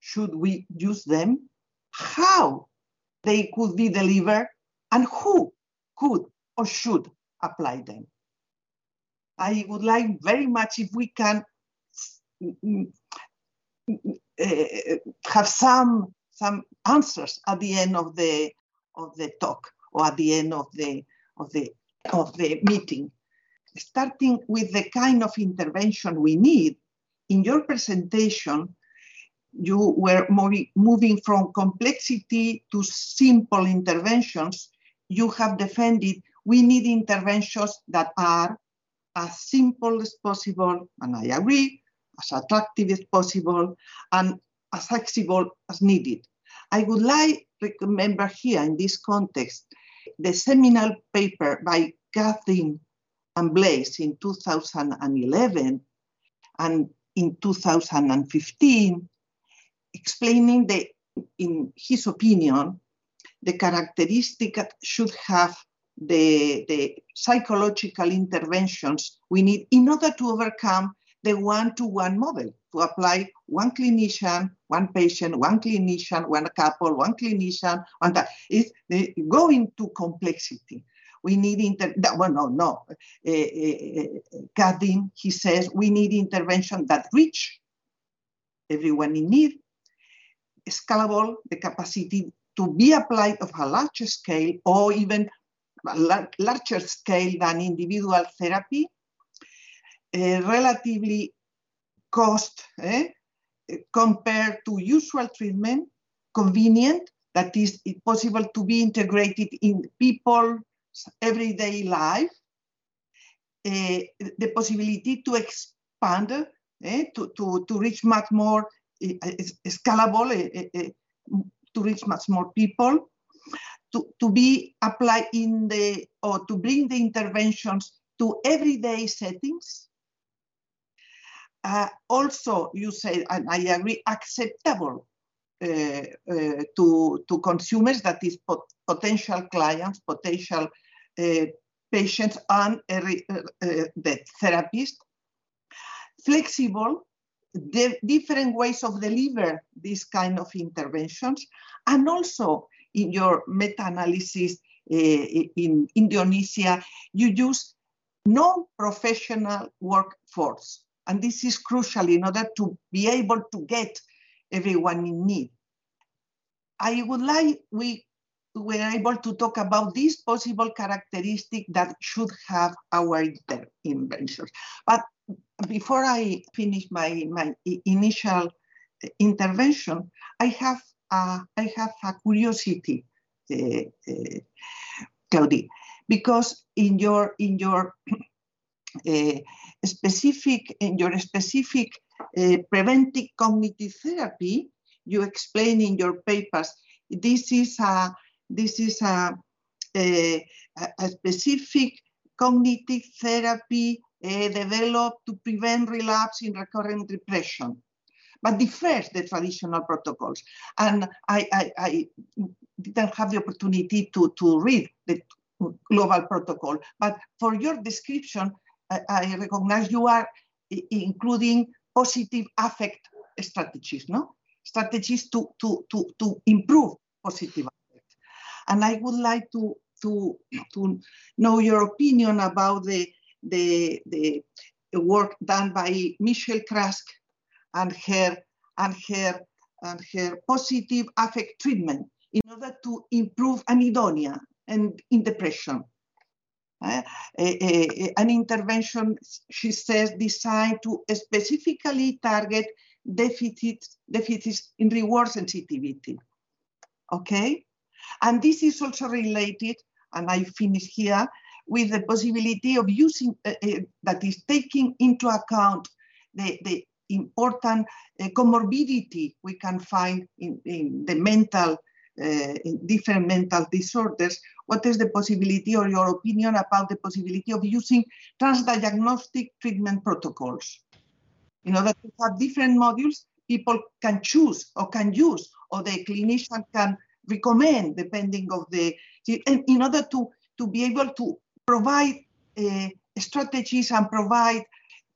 should we use them? How they could be delivered? And who could or should apply them? I would like very much if we can uh, have some some answers at the end of the of the talk or at the end of the of the of the meeting starting with the kind of intervention we need in your presentation you were moving from complexity to simple interventions you have defended we need interventions that are as simple as possible and i agree as attractive as possible and as flexible as needed. I would like to remember here in this context the seminal paper by Kazdin and Blase in 2011 and in 2015. explaining that, in his opinion, the characteristic that should have the, the psychological interventions we need in order to overcome the one-to-one model, to apply one clinician, one patient, one clinician, one couple, one clinician, and that is going to complexity. We need inter. Well, no, no. Uh, uh, he says we need intervention that reach everyone in need, scalable, the capacity to be applied of a larger scale or even larger scale than individual therapy, uh, relatively cost eh, compared to usual treatment, convenient, that is possible to be integrated in people's everyday life, uh, the possibility to expand, eh, to, to, to reach much more uh, scalable, to reach much more people, to, to be applied in the, or to bring the interventions to everyday settings. Uh, also, you say, and I agree, acceptable uh, uh, to, to consumers, that is pot potential clients, potential uh, patients, and the therapist. Flexible, the different ways of deliver these kind of interventions, and also in your meta-analysis uh, in Indonesia, you use non-professional workforce. And this is crucial in order to be able to get everyone in need. I would like we were able to talk about these possible characteristics that should have our interventions. But before I finish my, my initial intervention, I have uh, I have a curiosity, uh, uh, Claudi, because in your in your uh, specific in your specific preventive cognitive therapy, you explain in your papers this is a this is a, a, a specific cognitive therapy uh, developed to prevent relapse in recurrent depression but differs the traditional protocols. And I, I, I didn't have the opportunity to, to read the global protocol, but for your description, I, I recognize you are including positive affect strategies, no? Strategies to, to, to, to improve positive. And I would like to, to, to know your opinion about the, the, the work done by Michelle Craske and her and her and her positive affect treatment in order to improve anhedonia and in depression. Uh, a, a, an intervention, she says, designed to specifically target deficits, deficits in reward sensitivity. Okay? And this is also related, and I finish here, with the possibility of using, uh, uh, that is taking into account the, the important uh, comorbidity we can find in, in the mental, uh, in different mental disorders, what is the possibility or your opinion about the possibility of using transdiagnostic treatment protocols? In order to have different modules, people can choose or can use, or the clinician can recommend depending of the, and in order to, to be able to provide uh, strategies and provide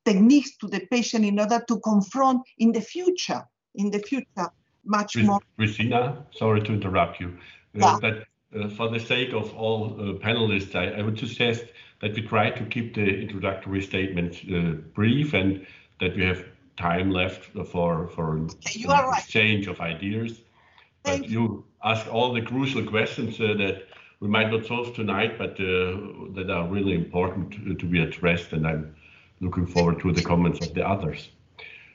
techniques to the patient in order to confront in the future, in the future, much more. Cristina, sorry to interrupt you, uh, yeah. uh, but uh, for the sake of all uh, panelists, I, I, would suggest that we try to keep the introductory statements uh, brief and that we have time left for for okay, right. exchange of ideas. Thank but you. ask all the crucial questions uh, that we might not solve tonight, but that are really important to, to be addressed, and I'm looking forward to the comments of the others.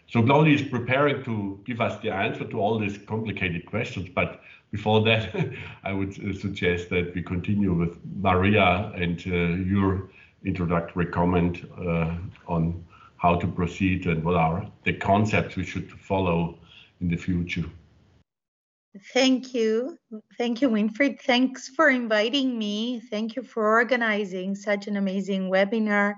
So Claudia is preparing to give us the answer to all these complicated questions, but before that, I would uh, suggest that we continue with Maria and uh, your introductory comment uh, on how to proceed and what are the concepts we should follow in the future. Thank you. Thank you, Winfried. Thanks for inviting me. Thank you for organizing such an amazing webinar.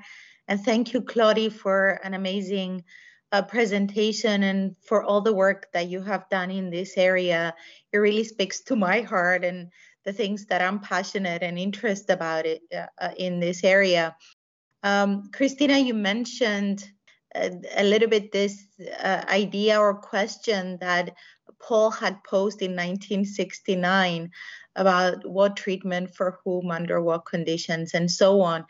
And thank you, Claudi, for an amazing uh, presentation and for all the work that you have done in this area. It really speaks to my heart and the things that I'm passionate and interested about it uh, in this area. Um, Cristina, you mentioned a, little bit this uh, idea or question that Paul had posed in 1969 about what treatment for whom under what conditions and so on.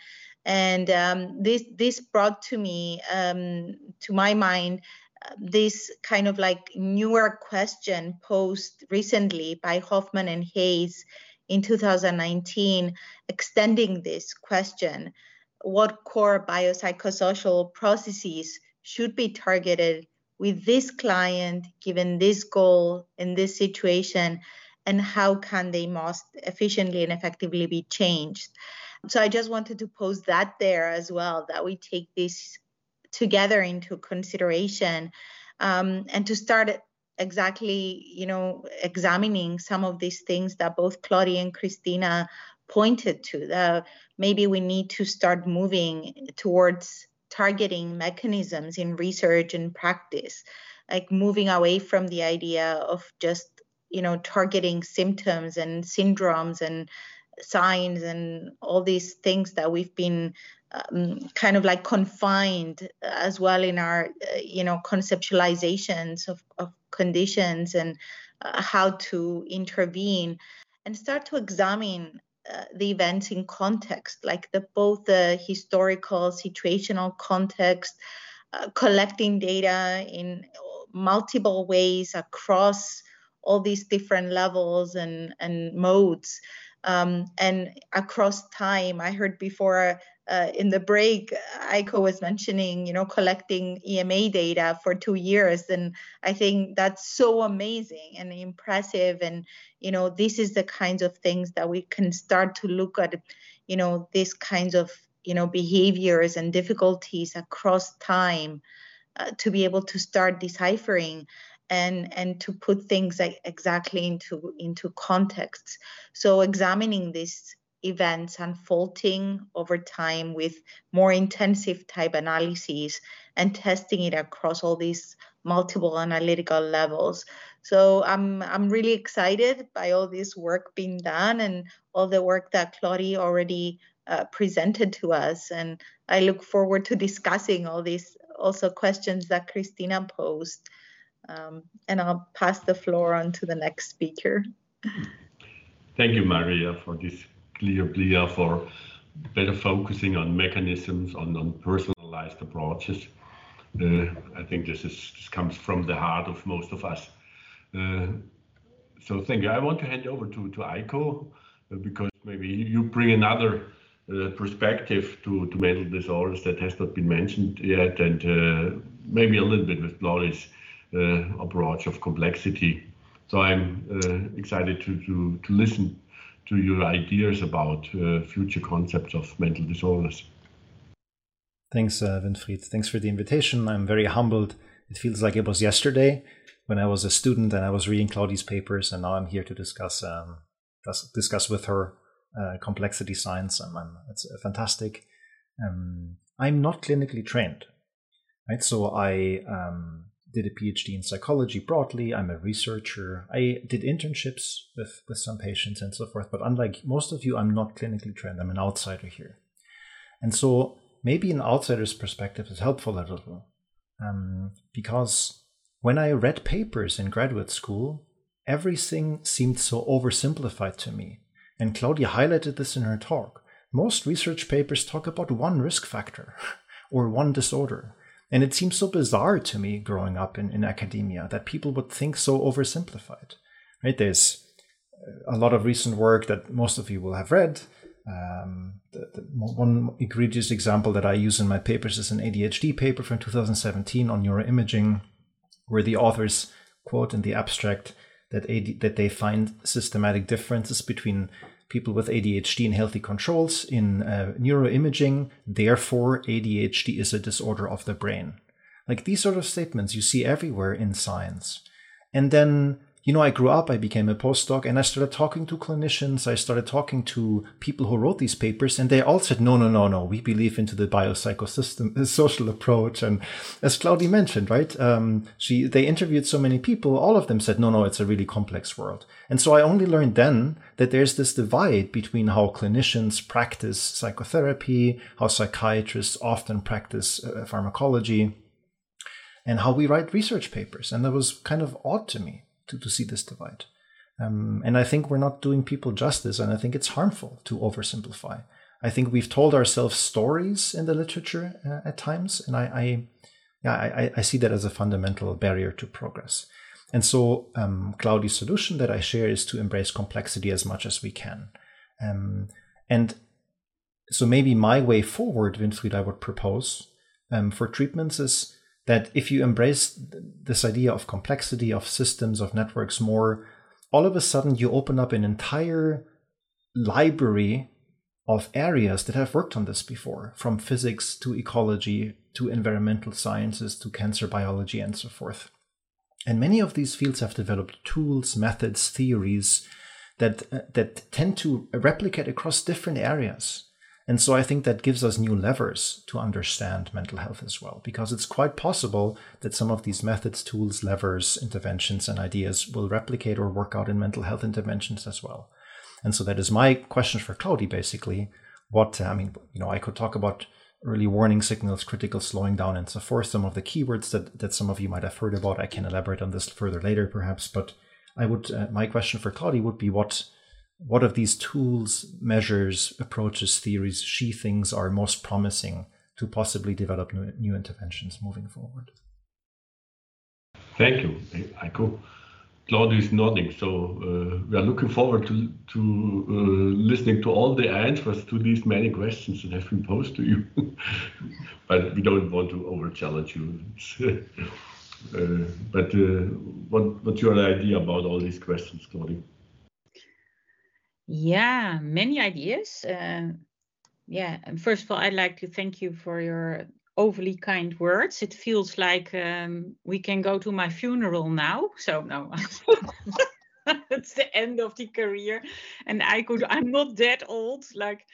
And um, this this brought to me um, to my mind uh, this kind of like newer question posed recently by Hofmann and Hayes in 2019, extending this question: what core biopsychosocial processes should be targeted with this client given this goal in this situation and how can they most efficiently and effectively be changed? So I just wanted to pose that there as well, that we take this together into consideration um, and to start exactly, you know, examining some of these things that both Claudia and Cristina pointed to. That maybe we need to start moving towards targeting mechanisms in research and practice, like moving away from the idea of just, you know, targeting symptoms and syndromes and signs and all these things that we've been um, kind of like confined as well in our uh, you know conceptualizations of, of conditions and uh, how to intervene and start to examine uh, the events in context like the both the historical situational context uh, collecting data in multiple ways across all these different levels and and modes um, and across time. I heard before uh, in the break Eiko was mentioning you know collecting ema data for two years. And i think that's so amazing and impressive. And you know this is the kinds of things that we can start to look at you know these kinds of you know behaviors and difficulties across time uh, to be able to start deciphering and and to put things like exactly into into context. So examining these events unfolding over time with more intensive type analyses and testing it across all these multiple analytical levels. So i'm i'm really excited by all this work being done and all the work that claudi already uh, presented to us. And i look forward to discussing all these also questions that cristina posed. Um, and I'll pass the floor on to the next speaker. Thank you, Maria, for this clear plea for better focusing on mechanisms, on, on personalized approaches. Uh, I think this is this comes from the heart of most of us. Uh, so thank you. I want to hand over to, to Eiko uh, because maybe you bring another uh, perspective to, to mental disorders that has not been mentioned yet and uh, maybe a little bit with Claudia's uh, approach of complexity. So I'm excited to, to, to listen to your ideas about uh, future concepts of mental disorders. Thanks, uh, Winfried. Thanks for the invitation. I'm very humbled. It feels like it was yesterday when I was a student and I was reading Claudi's papers, and now I'm here to discuss um, discuss with her uh, complexity science. I'm, it's fantastic. Um, I'm not clinically trained, right? So I um, did a PhD in psychology broadly. I'm a researcher. I did internships with, with some patients and so forth. But unlike most of you, I'm not clinically trained. I'm an outsider here. And so maybe an outsider's perspective is helpful a little. Um, because when I read papers in graduate school, everything seemed so oversimplified to me. And Claudia highlighted this in her talk. Most research papers talk about one risk factor or one disorder. And it seems so bizarre to me growing up in, in academia that people would think so oversimplified. Right? There's a lot of recent work that most of you will have read. Um, the, the one egregious example that I use in my papers is an ADHD paper from 2017 on neuroimaging, where the authors quote in the abstract that AD, that they find systematic differences between people with ADHD and healthy controls in uh, neuroimaging. Therefore, ADHD is a disorder of the brain. Like these sort of statements you see everywhere in science. And then you know, I grew up, I became a postdoc, and I started talking to clinicians. I started talking to people who wrote these papers, and they all said, no, no, no, no, we believe into the biopsychosystem social approach. And as Claudi mentioned, right, um, she they interviewed so many people, all of them said, no, no, it's a really complex world. And so I only learned then that there's this divide between how clinicians practice psychotherapy, how psychiatrists often practice uh, pharmacology, and how we write research papers. And that was kind of odd to me to, to see this divide. Um, and I think we're not doing people justice, and I think it's harmful to oversimplify. I think we've told ourselves stories in the literature uh, at times, and I, I yeah, I, I, see that as a fundamental barrier to progress. And so, um, Claudi's solution that I share is to embrace complexity as much as we can. Um, and so, maybe my way forward, Winfried, I would propose um, for treatments is that if you embrace this idea of complexity, of systems, of networks more, all of a sudden you open up an entire library of areas that have worked on this before, from physics to ecology to environmental sciences to cancer biology and so forth. And many of these fields have developed tools, methods, theories that, uh, that tend to replicate across different areas. And so I think that gives us new levers to understand mental health as well, because it's quite possible that some of these methods, tools, levers, interventions, and ideas will replicate or work out in mental health interventions as well. And so that is my question for Claudi, basically. What, I mean, you know, I could talk about early warning signals, critical slowing down, and so forth, some of the keywords that, that some of you might have heard about. I can elaborate on this further later, perhaps, but I would, uh, my question for Claudi would be what what of these tools, measures, approaches, theories she thinks are most promising to possibly develop new, new interventions moving forward? Thank you, Eiko. Claudia is nodding, so uh, we are looking forward to, to uh, listening to all the answers to these many questions that have been posed to you. but we don't want to over challenge you. uh, but uh, what, what's your idea about all these questions, Claudia? Yeah, many ideas. Uh, yeah, and first of all, I'd like to thank you for your overly kind words. It feels like um, we can go to my funeral now. So no, it's the end of the career, and I could. I'm not that old. Like,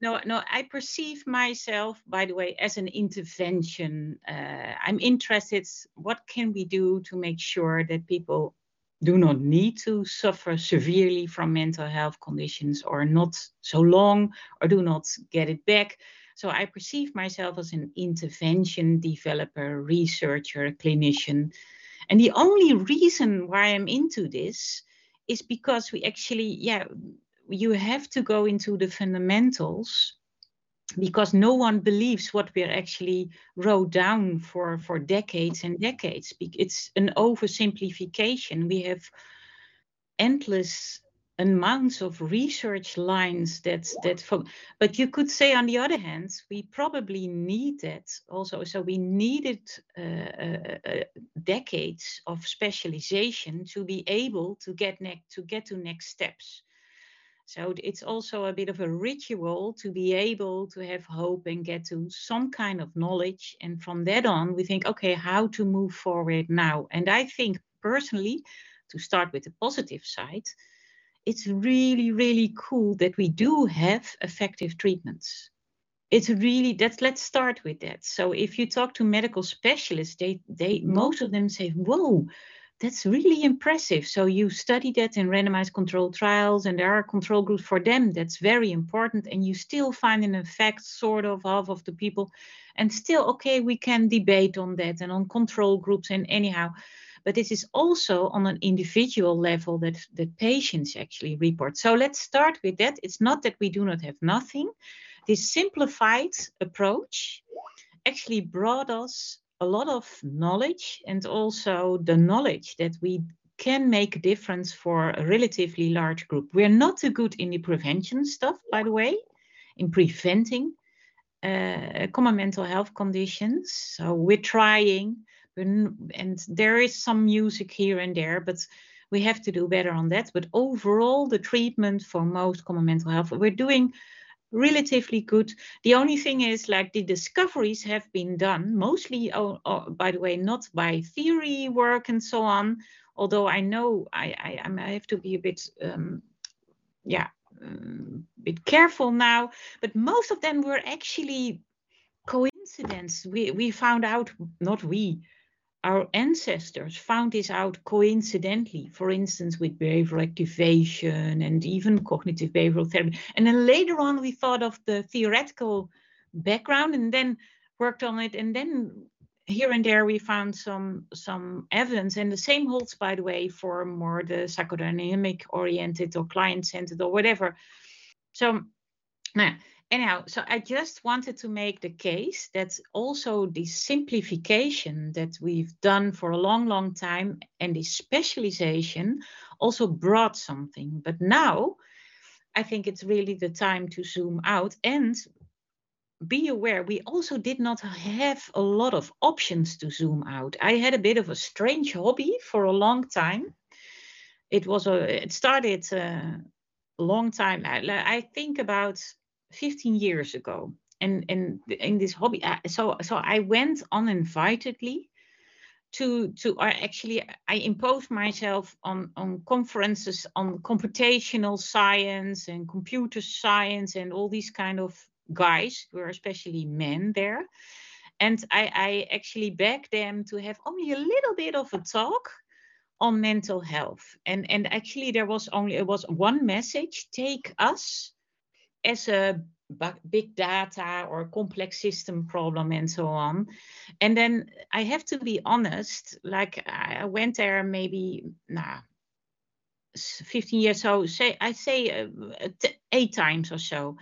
no, no. I perceive myself, by the way, as an intervention. Uh, I'm interested. What can we do to make sure that people do not need to suffer severely from mental health conditions or not so long or do not get it back. So I perceive myself as an intervention developer, researcher, clinician. And the only reason why I'm into this is because we actually, yeah, you have to go into the fundamentals because no one believes what we actually wrote down for, for decades and decades. It's an oversimplification. We have endless amounts of research lines that that for, but you could say on the other hand we probably need that also so we needed uh, uh, uh, decades of specialization to be able to get next to get to next steps so it's also a bit of a ritual to be able to have hope and get to some kind of knowledge. And from that on, we think, okay, how to move forward now? And I think personally, to start with the positive side, it's really, really cool that we do have effective treatments. It's really that's let's start with that. So if you talk to medical specialists, they they most of them say, Whoa, that's really impressive. So you study that in randomized controlled trials, and there are control groups for them. That's very important. And you still find an effect, sort of, half of the people. And still, okay, we can debate on that and on control groups and anyhow. But this is also on an individual level that, that patients actually report. So let's start with that. It's not that we do not have nothing. This simplified approach actually brought us a lot of knowledge and also the knowledge that we can make a difference for a relatively large group. We're not too good in the prevention stuff, by the way, in preventing uh, common mental health conditions. So we're trying, and there is some music here and there, but we have to do better on that. But overall, the treatment for most common mental health, we're doing relatively good. The only thing is, like, the discoveries have been done mostly, oh, oh, by the way, not by theory work and so on. Although I know I I, I have to be a bit, um, yeah, um, bit careful now. But most of them were actually coincidence. We we found out, not we, our ancestors found this out coincidentally, for instance, with behavioral activation and even cognitive behavioral therapy. And then later on, we thought of the theoretical background and then worked on it. And then here and there, we found some some evidence. And the same holds, by the way, for more the psychodynamic oriented or client centered or whatever. So, now anyhow, so I just wanted to make the case that also the simplification that we've done for a long, long time and the specialization also brought something. But now I think it's really the time to zoom out and be aware we also did not have a lot of options to zoom out. I had a bit of a strange hobby for a long time. It was a it started uh, a long time. I, I think about 15 years ago. And and in this hobby uh, so so i went uninvitedly to to I actually i imposed myself on on conferences on computational science and computer science and all these kind of guys were especially men there. And i i actually begged them to have only a little bit of a talk on mental health. And and actually there was only it was one message take us as a big data or complex system problem and so on. And then I have to be honest, like I went there maybe, nah, 15 years so say i say uh, eight times or so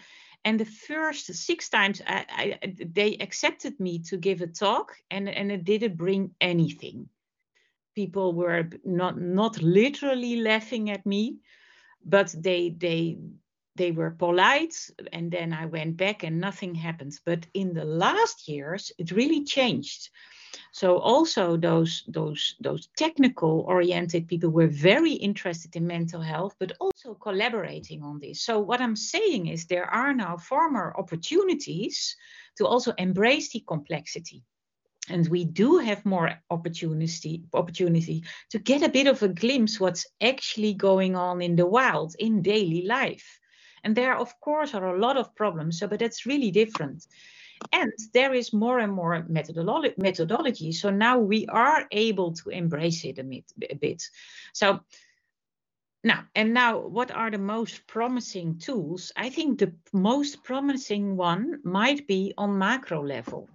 and the first six times I, I, they accepted me to give a talk and, and it didn't bring anything people were not not literally laughing at me but they they they were polite and then i went back and nothing happened but in the last years it really changed. So also those those those technical oriented people were very interested in mental health but also collaborating on this. So what i'm saying is there are now far more opportunities to also embrace the complexity. And we do have more opportunity opportunity to get a bit of a glimpse what's actually going on in the wild in daily life and there, of course, are a lot of problems, so, but that's really different. And there is more and more methodolo- methodology. So now we are able to embrace it a bit. A bit. So now, and now, what are the most promising tools? I think the most promising one might be on macro level.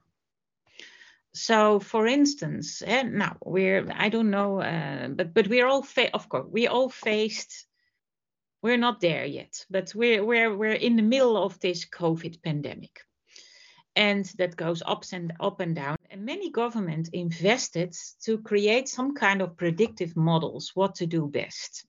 So, for instance, eh, now we're I don't know, uh, but but we're all fa- of course we all faced we're not there yet, but we're we're we're in the middle of this COVID pandemic, and that goes up and up and down. And many governments invested to create some kind of predictive models what to do best.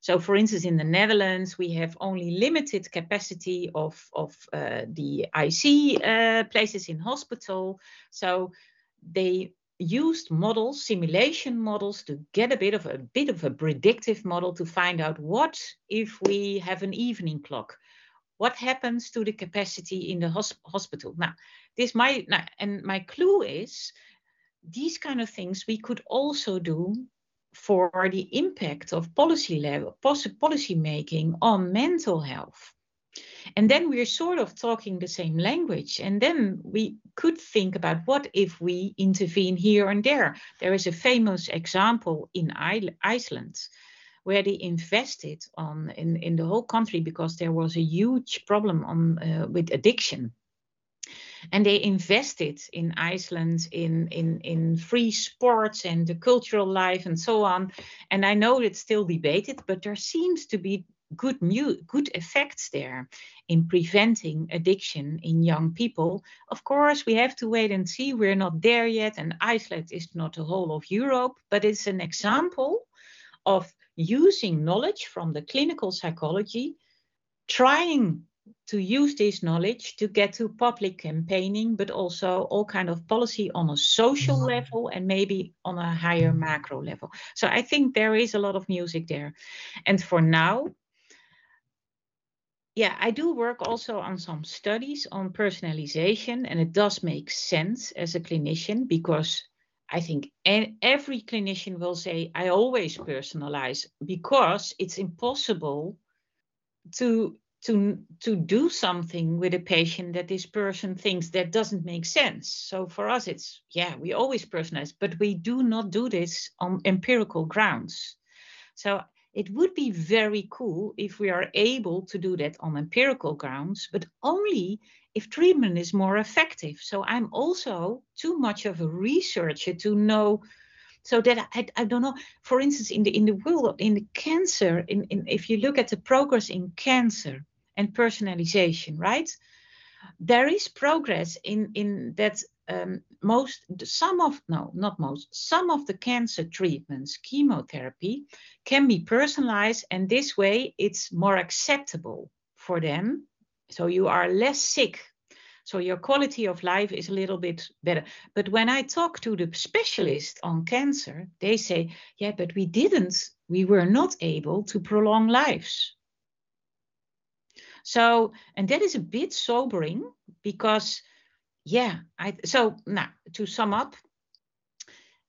So, for instance, in the Netherlands, we have only limited capacity of of uh, the IC uh, places in hospital. So they used models, simulation models, to get a bit of a bit of a predictive model to find out what if we have an evening clock, what happens to the capacity in the hosp- hospital. Now, this now, and my clue is these kind of things we could also do for the impact of policy level policy making on mental health and then we're sort of talking the same language. And then we could think about what if we intervene here and there. There is a famous example in Iceland where they invested on in, in the whole country because there was a huge problem on uh, with addiction and they invested in Iceland in, in, in free sports and the cultural life and so on. And I know it's still debated, but there seems to be good mu- good effects there in preventing addiction in young people. Of course, we have to wait and see. We're not there yet, and Iceland is not the whole of Europe, but it's an example of using knowledge from the clinical psychology, trying to use this knowledge to get to public campaigning, but also all kind of policy on a social mm-hmm. level and maybe on a higher macro level. So I think there is a lot of music there. And for now, yeah, I do work also on some studies on personalization, and it does make sense as a clinician because I think every clinician will say, I always personalize because it's impossible to to to do something with a patient that this person thinks that doesn't make sense. So for us it's yeah we always personalize but we do not do this on empirical grounds. So it would be very cool if we are able to do that on empirical grounds but only if treatment is more effective. So i'm also too much of a researcher to know so that I, I don't know. For instance in the in the world in the cancer in, in if you look at the progress in cancer and personalization right? There is progress in in that um, most some of no not most some of the cancer treatments chemotherapy can be personalized and this way it's more acceptable for them so you are less sick so your quality of life is a little bit better. But when I talk to the specialist on cancer, they say, yeah, but we didn't, we were not able to prolong lives. So, and that is a bit sobering because, yeah, I, so now to sum up,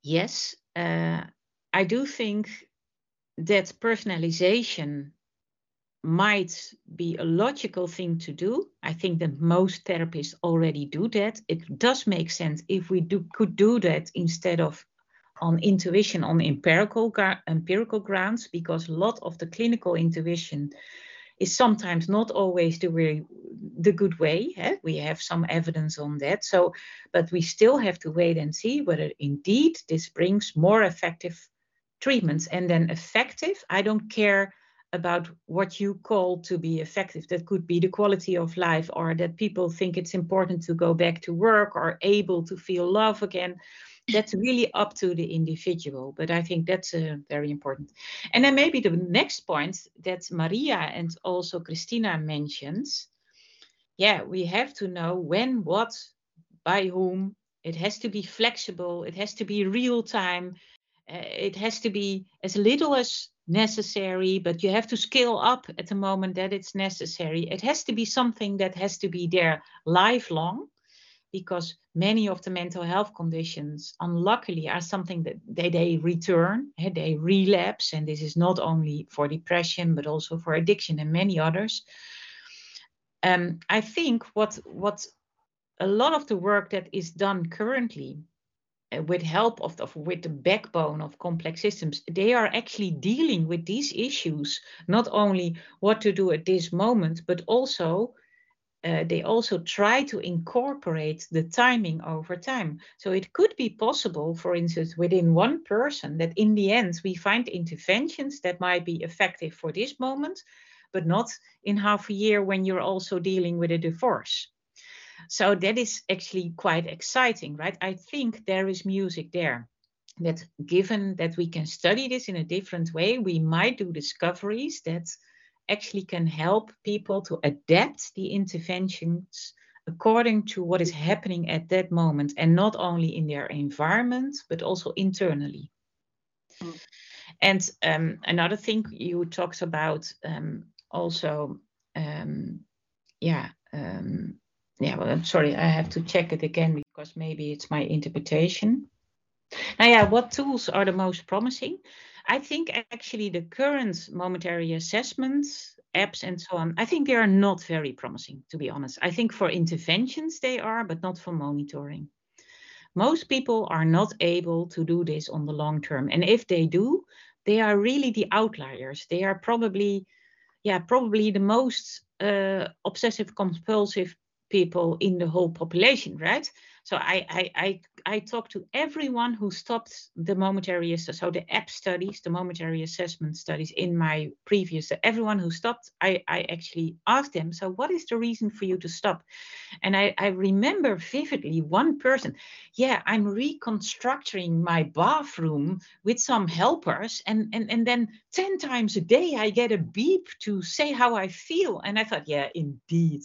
yes, uh, I do think that personalization might be a logical thing to do. I think that most therapists already do that. It does make sense if we do, could do that instead of on intuition on empirical empirical grounds, because a lot of the clinical intuition is sometimes not always the way the good way. Eh? We have some evidence on that. So, but we still have to wait and see whether indeed this brings more effective treatments. And then effective, I don't care about what you call to be effective. That could be the quality of life, or that people think it's important to go back to work or able to feel love again. That's really up to the individual, but I think that's uh, very important. And then maybe the next point that Maria and also Cristina mentions yeah, we have to know when, what, by whom. It has to be flexible, it has to be real time, uh, it has to be as little as necessary, but you have to scale up at the moment that it's necessary. It has to be something that has to be there lifelong because many of the mental health conditions unluckily are something that they, they return they relapse and this is not only for depression but also for addiction and many others. Um, i think what what a lot of the work that is done currently uh, with help of, of with the backbone of complex systems they are actually dealing with these issues not only what to do at this moment but also uh, they also try to incorporate the timing over time. So it could be possible, for instance, within one person, that in the end we find interventions that might be effective for this moment, but not in half a year when you're also dealing with a divorce. So that is actually quite exciting, right? I think there is music there. That given that we can study this in a different way, we might do discoveries that actually can help people to adapt the interventions according to what is happening at that moment and not only in their environment but also internally mm. and um, another thing you talked about um, also um, yeah um, yeah, well, I'm sorry, I have to check it again because maybe it's my interpretation. Now, yeah, what tools are the most promising? I think actually the current momentary assessments, apps, and so on, I think they are not very promising, to be honest. I think for interventions they are, but not for monitoring. Most people are not able to do this on the long term. And if they do, they are really the outliers. They are probably, yeah, probably the most uh, obsessive compulsive people in the whole population, right? So I I I, I talked to everyone who stopped the momentary so the app studies, the momentary assessment studies in my previous everyone who stopped, I I actually asked them, so what is the reason for you to stop? And I I remember vividly one person, yeah, I'm reconstructing my bathroom with some helpers, and and and then ten times a day I get a beep to say how I feel, and I thought, yeah, indeed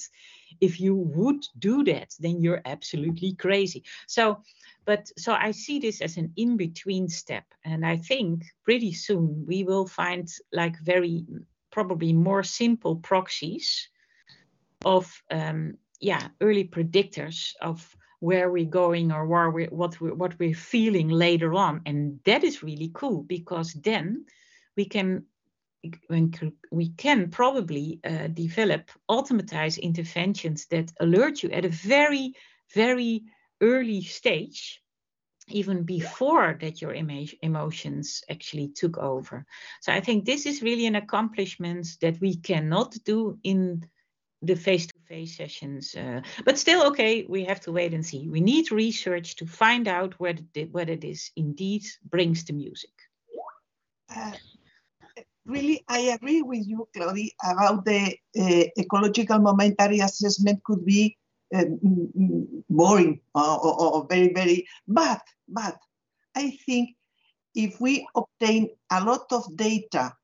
if you would do that, then you're absolutely crazy. So, but so I see this as an in between step. And I think pretty soon we will find like very probably more simple proxies of um, yeah early predictors of where we're going or where we, what we, what we're feeling later on, and that is really cool because then we can we can probably uh, develop automatized interventions that alert you at a very very early stage even before that your emotions actually took over. So I think this is really an accomplishment that we cannot do in the face-to-face sessions. Uh, but still, okay, we have to wait and see. We need research to find out whether, whether this indeed brings the music. Uh, really, I agree with you, Claudi, about the uh, ecological momentary assessment could be um, boring or, or, or, very, very, but, but I think if we obtain a lot of data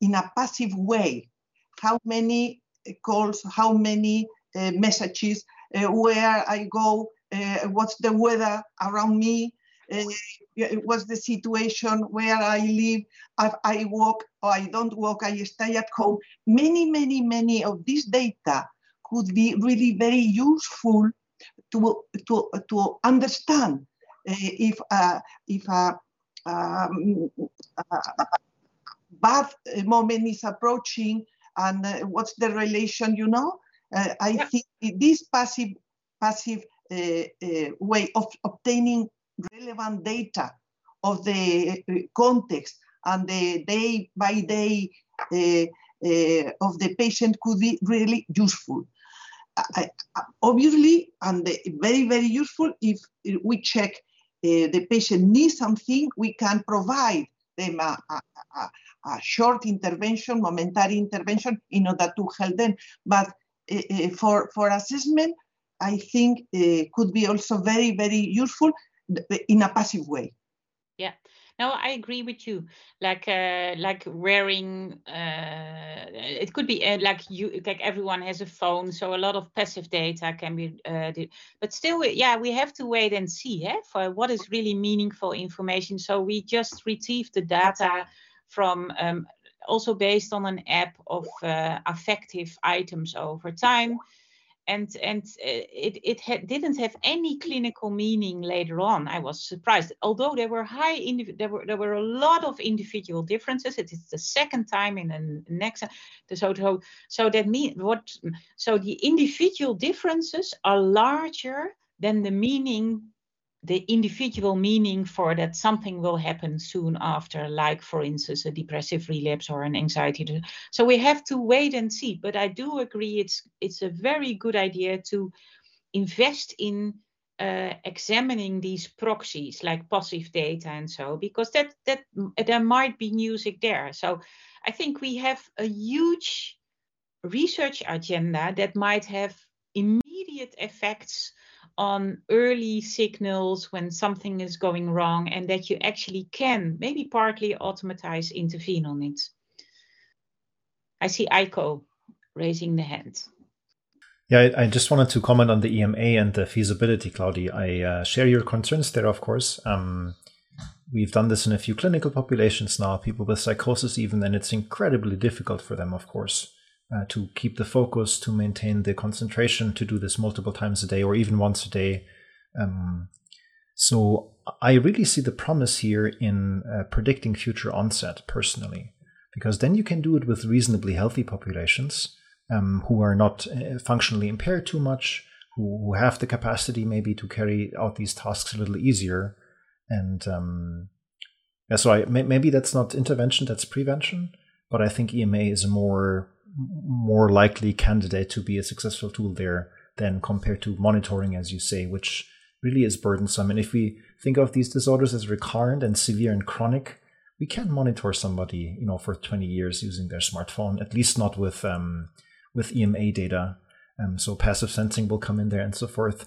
in a passive way, how many calls, how many uh, messages, uh, where I go, what's the weather around me, what's the situation where I live, if I walk or I don't walk, I stay at home. Many, many, many of this data could be really very useful to, to, to understand uh, if, uh, if a, um, a, bad moment is approaching and uh, what's the relation, you know? Uh, I yeah. think this passive, passive uh, uh, way of obtaining relevant data of the context and the day by day of the patient could be really useful. I, obviously, and very, very useful if we check uh, the patient needs something, we can provide them a, a, a, a, short intervention, momentary intervention in order to help them. But uh, for, for assessment, I think uh, could be also very, very useful in a passive way. Yeah. No, I agree with you. Like, uh, like wearing. Uh, it could be uh, like you, like everyone has a phone, so a lot of passive data can be. Uh, but still, yeah, we have to wait and see, eh, for what is really meaningful information. So we just retrieve the data from. Um, also based on an app of uh, affective items over time and and uh, it it ha- didn't have any clinical meaning later on. I was surprised, although there were high there were there were a lot of individual differences. It is the second time in the next so so so that mean what so the individual differences are larger than the meaning the individual meaning for that something will happen soon after, like, for instance, a depressive relapse or an anxiety. So we have to wait and see. But I do agree it's it's a very good idea to invest in uh, examining these proxies like passive data and so because that that there might be music there. So I think we have a huge research agenda that might have immediate effects on early signals when something is going wrong and that you actually can maybe partly automatize intervene on it. I see Eiko raising the hand. Yeah, I, just wanted to comment on the EMA and the feasibility, Claudi. I uh, share your concerns there, of course. Um, we've done this in a few clinical populations now, people with psychosis even, and it's incredibly difficult for them, of course uh, to keep the focus, to maintain the concentration, to do this multiple times a day or even once a day. Um, so I really see the promise here in uh, predicting future onset personally, because then you can do it with reasonably healthy populations um, who are not uh, functionally impaired too much, who, who have the capacity maybe to carry out these tasks a little easier. And um, yeah, so I, maybe that's not intervention, that's prevention. But I think EMA is a more more likely candidate to be a successful tool there than compared to monitoring, as you say, which really is burdensome. And if we think of these disorders as recurrent and severe and chronic, we can't monitor somebody, you know, for 20 years using their smartphone, at least not with um, with EMA data. Um, so passive sensing will come in there and so forth.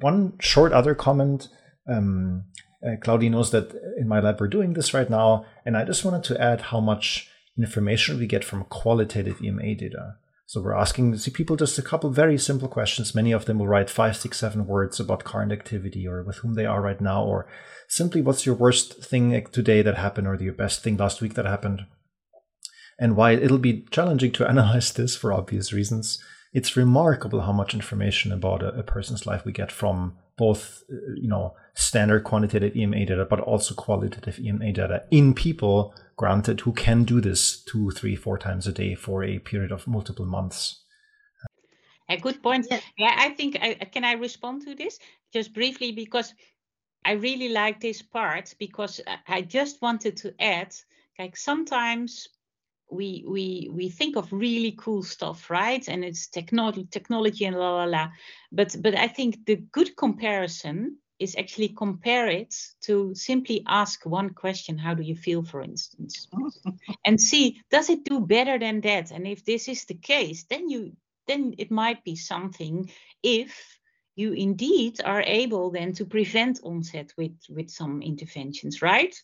One short other comment. Um, uh, Claudi knows that in my lab we're doing this right now, and I just wanted to add how much information we get from qualitative EMA data. So we're asking see people just a couple very simple questions. Many of them will write five, six, seven words about current activity or with whom they are right now, or simply what's your worst thing today that happened or your best thing last week that happened. And why it'll be challenging to analyze this for obvious reasons. it's remarkable how much information about a, a person's life we get from both, uh, you know, standard quantitative EMA data, but also qualitative EMA data in people, granted, who can do this two, three, four times a day for a period of multiple months. A good point. Yeah, yeah I think I can I respond to this just briefly because I really like this part because I just wanted to add like sometimes we we we think of really cool stuff right? And it's technology technology and la la la. But but i think the good comparison is actually compare it to simply ask one question how do you feel for instance? And see does it do better than that? And if this is the case then you then it might be something if you indeed are able then to prevent onset with, with some interventions, right?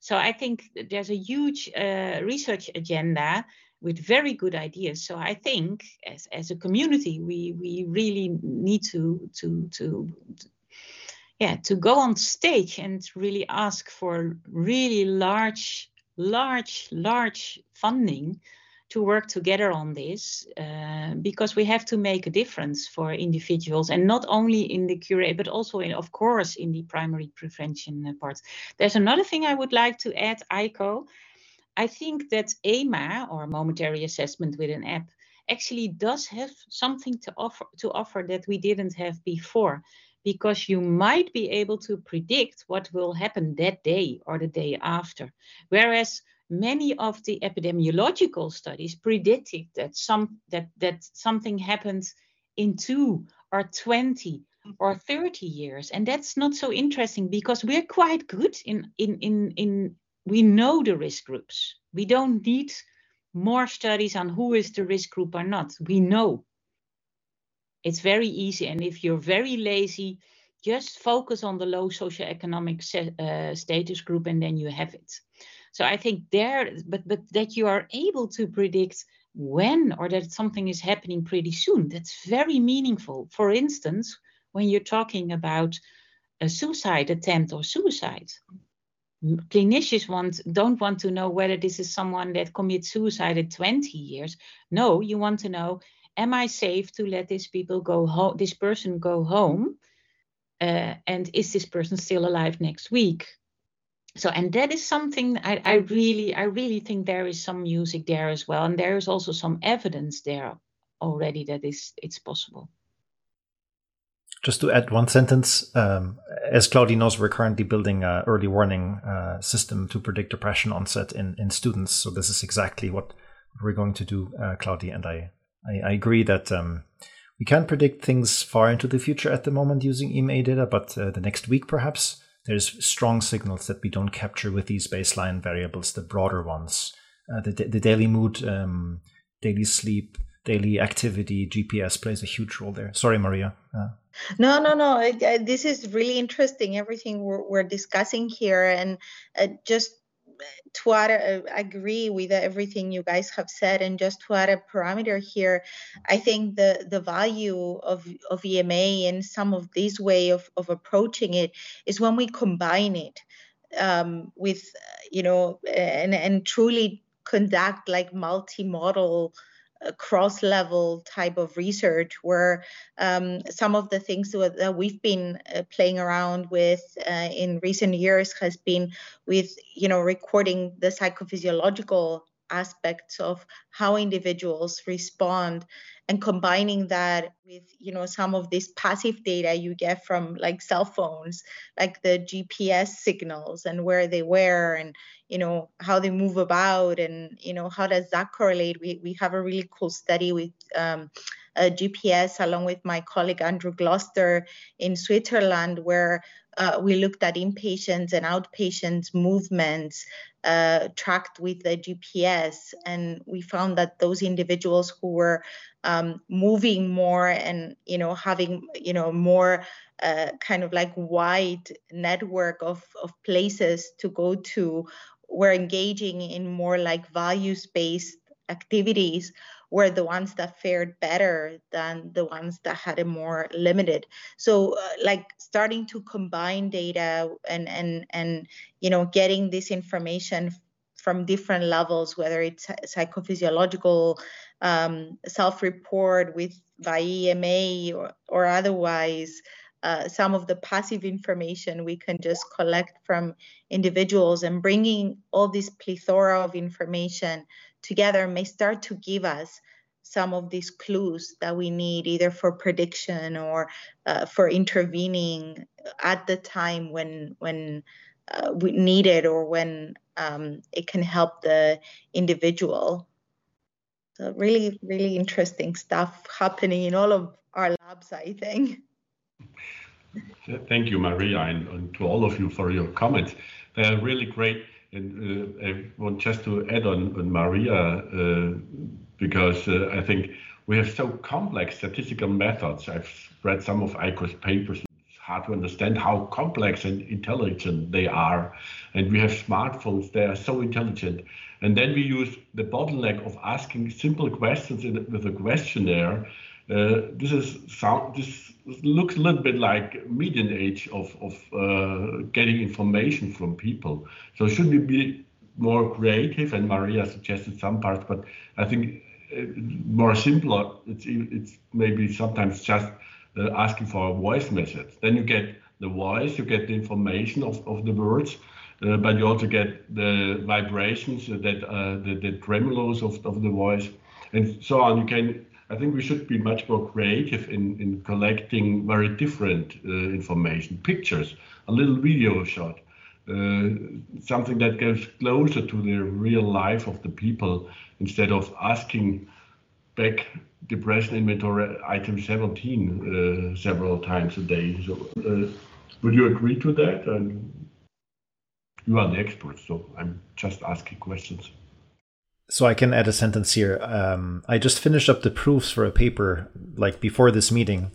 So I think there's a huge uh, research agenda with very good ideas. So I think as, as a community, we, we really need to, to, to, to yeah, to go on stage and really ask for really large, large, large funding to work together on this uh, because we have to make a difference for individuals and not only in the cure but also in of course in the primary prevention part there's another thing i would like to add Eiko. I think that ema or momentary assessment with an app actually does have something to offer to offer that we didn't have before because you might be able to predict what will happen that day or the day after. Whereas many of the epidemiological studies predicted that some that that something happens in two or 20 or mm-hmm. 30 years. And that's not so interesting because we're quite good in in in in we know the risk groups. We don't need more studies on who is the risk group or not. We know. It's very easy. And if you're very lazy just focus on the low socioeconomic uh, status group and then you have it so I think there, but but that you are able to predict when or that something is happening pretty soon, that's very meaningful. For instance, when you're talking about a suicide attempt or suicide, clinicians want don't want to know whether this is someone that commits suicide at 20 years. No, you want to know, am I safe to let this people go home, this person go home? Uh, and is this person still alive next week? so and that is something I, I really i really think there is some music there as well. And there is also some evidence there already that is it's possible. Just to add one sentence um, as claudi knows we're currently building an early warning uh, system to predict depression onset in, in students. So this is exactly what we're going to do uh, claudi and i i, I agree that um, we can't predict things far into the future at the moment using ema data but uh, the next week perhaps there's strong signals that we don't capture with these baseline variables, the broader ones, uh, the, the daily mood, um, daily sleep, daily activity, GPS plays a huge role there. Sorry, Maria. Uh, no, no, no. this is really interesting. Everything we're, we're discussing here, and uh, just to add, uh, agree with everything you guys have said, and just to add a parameter here, I think the the value of of EMA and some of this way of of approaching it is when we combine it um, with, you know, and and truly conduct like multi-model cross level type of research where um, some of the things that we've been uh, playing around with uh, in recent years has been with you know recording the psychophysiological aspects of how individuals respond and combining that with you know some of this passive data you get from like cell phones like the gps signals and where they were and you know how they move about and you know how does that correlate? We, we have a really cool study with um, GPS along with my colleague Andrew Gloster in Switzerland, where uh, we looked at inpatients and outpatients movements uh, tracked with the GPS, and we found that those individuals who were um, moving more and you know having you know more uh, kind of like wide network of, of places to go to were engaging in more like values based activities were the ones that fared better than the ones that had a more limited. So uh, like starting to combine data and and and you know getting this information from different levels, whether it's psychophysiological um, self-report with by EMA or, or otherwise, uh, some of the passive information we can just collect from individuals and bringing all this plethora of information together may start to give us some of these clues that we need either for prediction or uh, for intervening at the time when when uh, we need it or when um, it can help the individual. So really really interesting stuff happening in all of our labs i think Thank you, Maria, and, and, to all of you for your comments. They are really great. And uh, I want just to add on, on Maria, uh, because uh, I think we have so complex statistical methods. I've read some of Eiko's papers. It's hard to understand how complex and intelligent they are. And we have smartphones, they are so intelligent. And then we use the bottleneck of asking simple questions in, with a questionnaire uh, this is sound. This looks a little bit like median age of of uh, getting information from people. So should we be more creative? And Maria suggested some parts, but I think uh, more simpler. It's it's maybe sometimes just uh, asking for a voice message. Then you get the voice, you get the information of, of the words, uh, but you also get the vibrations, that uh, the, the tremolos of, of the voice, and so on. You can I think we should be much more creative in, in collecting very different uh, information, pictures, a little video shot, uh, something that goes closer to the real life of the people instead of asking Beck depression inventory item 17 uh, several times a day. So, uh, would you agree to that? And you are the expert, so I'm just asking questions so I can add a sentence here. Um, I just finished up the proofs for a paper like before this meeting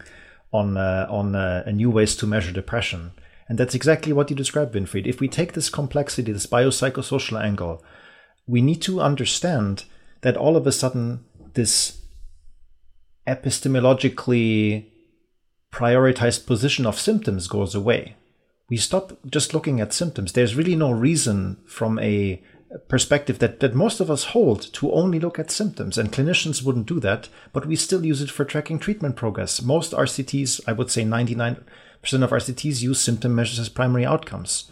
on uh, on uh, a new ways to measure depression, and that's exactly what you described, Winfried. If we take this complexity, this biopsychosocial angle, we need to understand that all of a sudden this epistemologically prioritized position of symptoms goes away. We stop just looking at symptoms. There's really no reason from a perspective that, that most of us hold to only look at symptoms, and clinicians wouldn't do that, but we still use it for tracking treatment progress. Most RCTs, I would say 99% of RCTs use symptom measures as primary outcomes.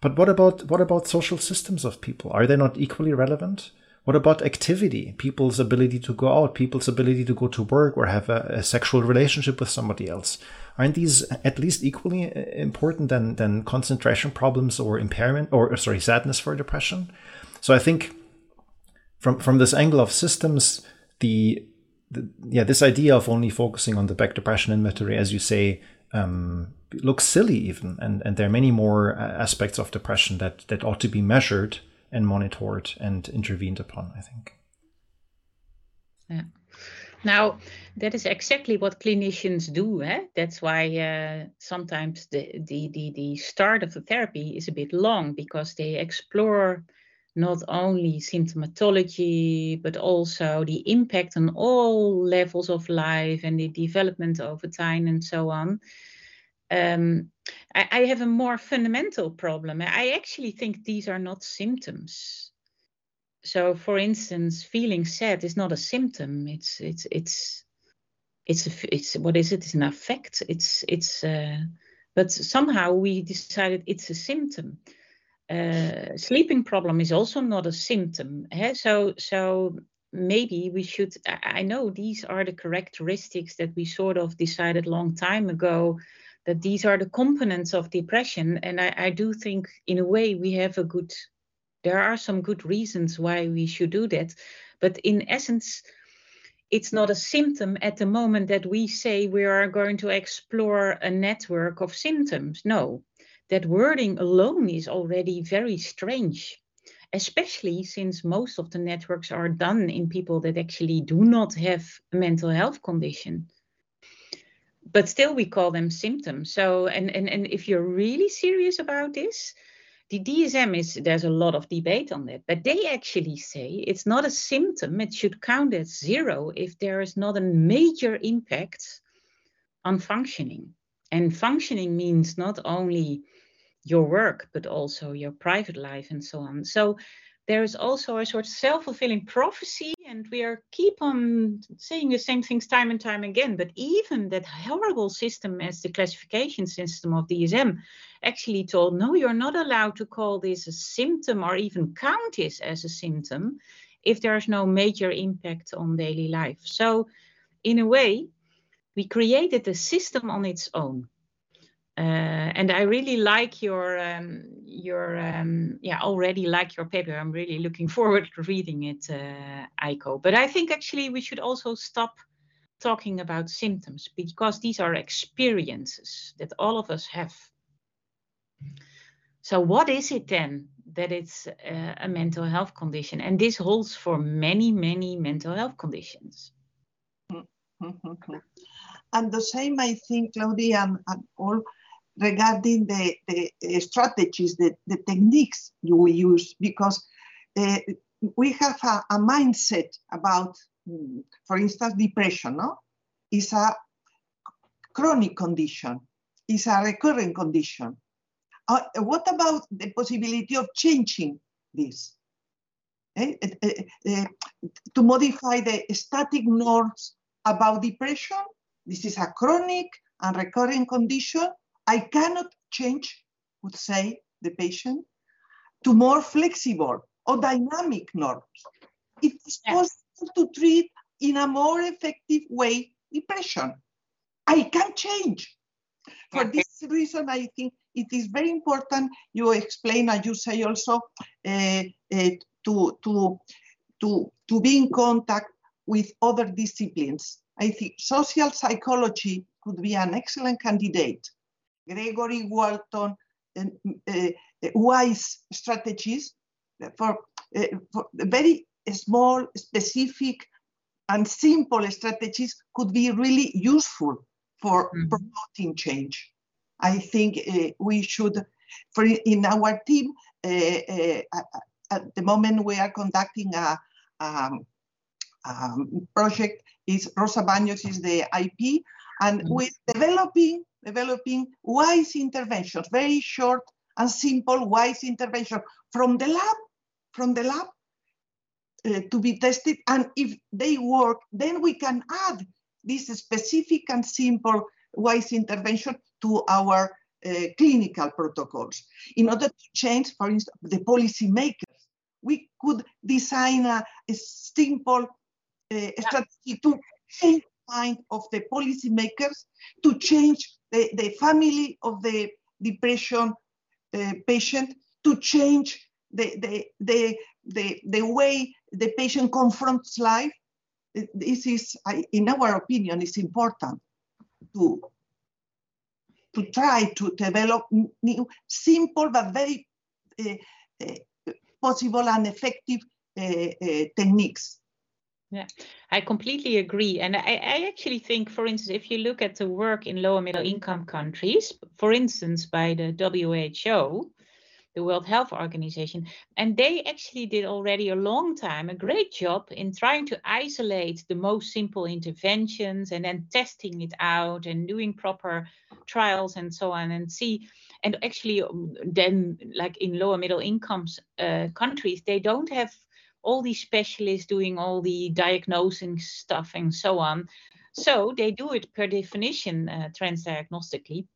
But what about what about social systems of people? Are they not equally relevant? What about activity? People's ability to go out, people's ability to go to work or have a, a sexual relationship with somebody else. Aren't these at least equally uh, important than, than concentration problems or impairment or sorry, sadness for depression? So I think from from this angle of systems, the, the yeah, this idea of only focusing on the Beck depression inventory, as you say, um, looks silly even, and and there are many more uh, aspects of depression that that ought to be measured and monitored and intervened upon. I think. Yeah. Now, that is exactly what clinicians do. Eh? That's why uh, sometimes the, the, the, the start of the therapy is a bit long because they explore not only symptomatology, but also the impact on all levels of life and the development over time and so on. Um, I, I, have a more fundamental problem. I actually think these are not symptoms. So, for instance, feeling sad is not a symptom. It's it's it's it's a, it's what is it? It's an affect. It's it's. Uh, but somehow we decided it's a symptom uh, sleeping problem is also not a symptom. Eh? So, so maybe we should. I know these are the characteristics that we sort of decided long time ago that these are the components of depression, and I, I do think in a way we have a good. There are some good reasons why we should do that, but in essence. It's not a symptom at the moment that we say we are going to explore a network of symptoms. No, that wording alone is already very strange, especially since most of the networks are done in people that actually do not have a mental health condition. But still, we call them symptoms. So, and, and, and if you're really serious about this, the DSM is there's a lot of debate on that, but they actually say it's not a symptom, it should count as zero if there is not a major impact on functioning. And functioning means not only your work, but also your private life and so on. So there is also a sort of self-fulfilling prophecy and we are keep on saying the same things time and time again. But even that horrible system as the classification system of the dsm actually told no you're not allowed to call this a symptom or even count this as a symptom if there's no major impact on daily life. So in a way we created a system on its own uh, and I really like your um, your um, yeah already like your paper. I'm really looking forward to reading it, uh, Eiko. But I think actually we should also stop talking about symptoms because these are experiences that all of us have. So what is it then that it's uh, a mental health condition? And this holds for many many mental health conditions. And the same, I think, Claudi, and, and all regarding the, the strategies, the, the techniques you will use, because uh, we have a, a, mindset about, mm, for instance, depression, no? Is a chronic condition, is a recurring condition. Uh, what about the possibility of changing this? Eh? Uh, uh, to modify the static norms about depression, this is a chronic and recurring condition I cannot change, would say the patient, to more flexible or dynamic norms. It is possible to treat in a more effective way depression. I can change. For this reason, I think it is very important you explain and you say also uh, uh, to, to, to, to be in contact with other disciplines. I think social psychology could be an excellent candidate Gregory Walton uh, wise strategies for, for very small, specific, and simple strategies could be really useful for mm-hmm. promoting change. I think uh, we should, for in our team, uh, uh, at the moment we are conducting a, um, um, project. Is Rosa Baños is the IP, and mm-hmm. we're developing developing wise interventions, very short and simple wise intervention from the lab, from the lab uh, to be tested. And if they work, then we can add this specific and simple wise intervention to our uh, clinical protocols. In order to change, for instance, the policy makers, we could design a, a simple uh, strategy to change the mind of the policymakers, to change the, the family of the depression uh, patient to change the, the, the, the, the way the patient confronts life. This is, in our opinion, is important to, to try to develop new, simple but very uh, uh, possible and effective uh, techniques yeah, I completely agree. And I, I, actually think, for instance, if you look at the work in lower middle income countries, for instance, by the WHO, the World Health Organization, and they actually did already a long time a great job in trying to isolate the most simple interventions and then testing it out and doing proper trials and so on and see. And actually, um, then, like in lower middle incomes uh, countries, they don't have all these specialists doing all the diagnosing stuff and so on. So they do it per definition uh, transdiagnostically.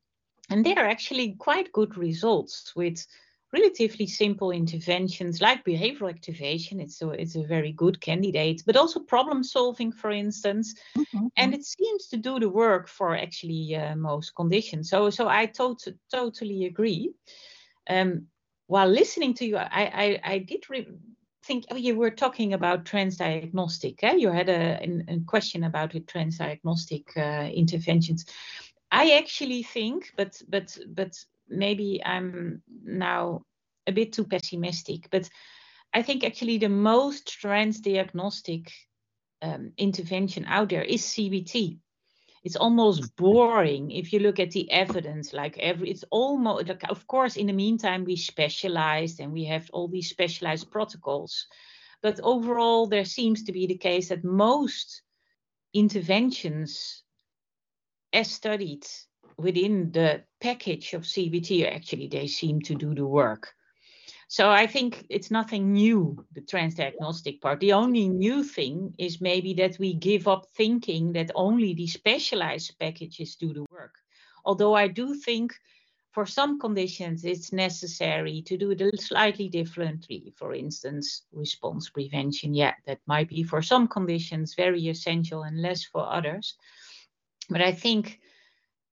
And there are actually quite good results with relatively simple interventions like behavioral activation. It's a, it's a very good candidate, but also problem solving, for instance. Mm-hmm. And it seems to do the work for actually uh, most conditions. So, so I tot- totally agree. Um, while listening to you, I, I, I did re- think oh, you were talking about transdiagnostic. Eh? You had a, a, question about the transdiagnostic uh, interventions. I actually think, but but but maybe I'm now a bit too pessimistic. But I think actually the most transdiagnostic um, intervention out there is CBT it's almost boring if you look at the evidence like every it's almost like of course in the meantime we specialized and we have all these specialized protocols. But overall there seems to be the case that most interventions as studied within the package of cbt actually they seem to do the work So I think it's nothing new, the transdiagnostic part. The only new thing is maybe that we give up thinking that only the specialized packages do the work. Although I do think for some conditions it's necessary to do it slightly differently. For instance, response prevention, yeah, that might be for some conditions very essential and less for others. But I think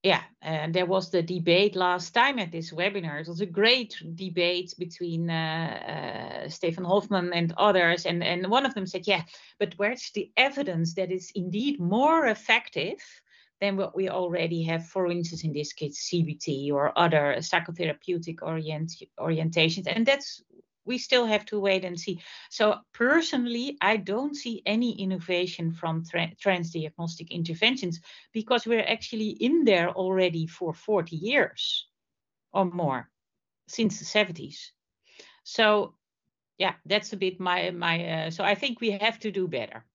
yeah, and there was the debate last time at this webinar. It was a great debate between uh, uh, Stefan Hofmann and others. And, and one of them said, yeah, but where's the evidence that is indeed more effective than what we already have, for instance, in this case, CBT or other psychotherapeutic orient, orientations. And that's we still have to wait and see. So personally, I don't see any innovation from tra- transdiagnostic interventions because we're actually in there already for 40 years or more since the 70s. So yeah, that's a bit my my. Uh, so I think we have to do better,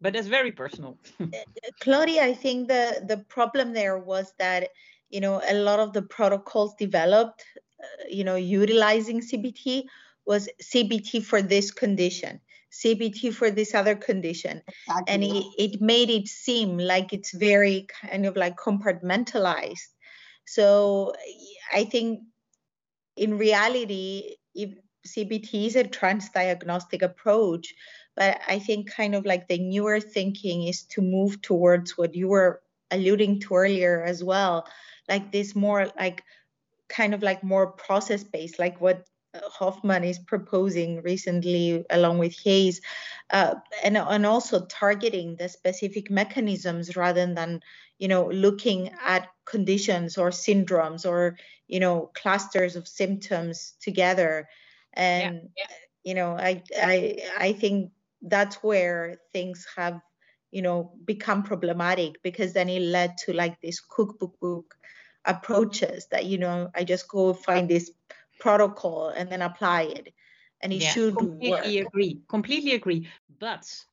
but that's very personal. Claudi, I think the the problem there was that you know a lot of the protocols developed, uh, you know, utilizing CBT was CBT for this condition, CBT for this other condition. Exactly. And it, it made it seem like it's very kind of like compartmentalized. So I think in reality, if CBT is a transdiagnostic approach, but I think kind of like the newer thinking is to move towards what you were alluding to earlier as well, like this more like kind of like more process based, like what Hofmann is proposing recently, along with Hayes, uh, and and also targeting the specific mechanisms rather than you know looking at conditions or syndromes or you know clusters of symptoms together. And yeah, yeah. you know, I I I think that's where things have you know become problematic because then it led to like this cookbook book approaches that you know I just go find this protocol and then apply it. And it yeah, should completely work. agree completely agree. But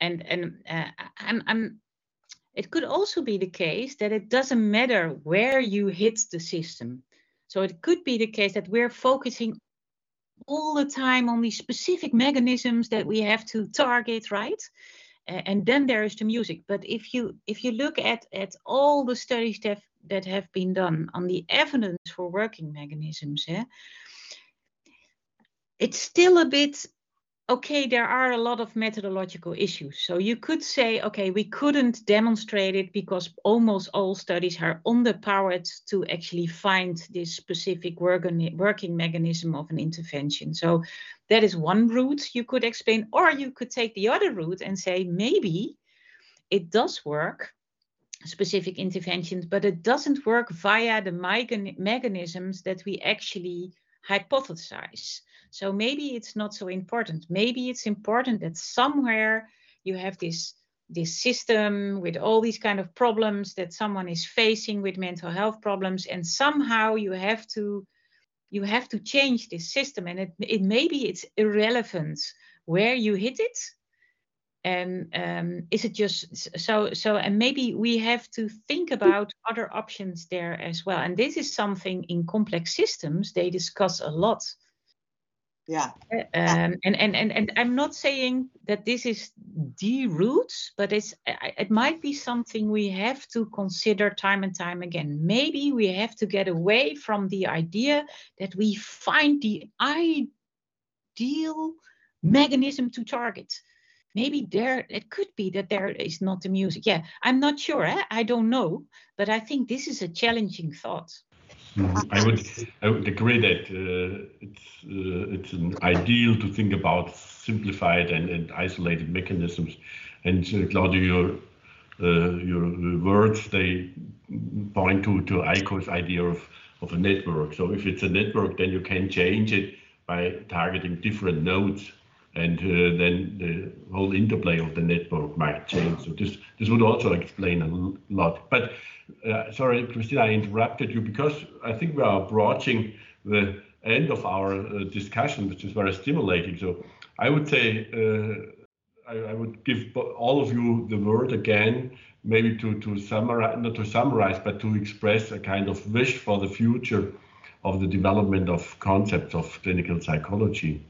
and and uh, I'm, I'm it could also be the case that it doesn't matter where you hit the system. So it could be the case that we're focusing all the time on these specific mechanisms that we have to target right and then there is the music. But if you if you look at at all the studies that that have been done on the evidence for working mechanisms, eh, it's still a bit okay, there are a lot of methodological issues. So you could say, okay, we couldn't demonstrate it because almost all studies are underpowered to actually find this specific working, mechanism of an intervention. So that is one route you could explain, or you could take the other route and say, maybe it does work specific interventions, but it doesn't work via the mechanisms that we actually hypothesize. So maybe it's not so important. Maybe it's important that somewhere you have this this system with all these kind of problems that someone is facing with mental health problems and somehow you have to you have to change this system. And it, it maybe it's irrelevant where you hit it. And um, is it just so so and maybe we have to think about other options there as well. And this is something in complex systems they discuss a lot yeah. Um, and, and and and i'm not saying that this is the route but it's it might be something we have to consider time and time again. Maybe we have to get away from the idea that we find the ideal mechanism to target. Maybe there it could be that there is not the music. Yeah i'm not sure eh? i don't know but i think this is a challenging thought I would I would agree that uh, it's uh, it's an ideal to think about simplified and, and isolated mechanisms. And uh, Claudi, your uh, your words they point to to Eiko's idea of of a network. So if it's a network, then you can change it by targeting different nodes and uh, then the whole interplay of the network might change. So this this would also explain a lot. But uh, sorry, Cristina, I interrupted you because I think we are approaching the end of our uh, discussion, which is very stimulating. So I would say uh, I, I, would give all of you the word again, maybe to to summarize, not to summarize, but to express a kind of wish for the future of the development of concepts of clinical psychology.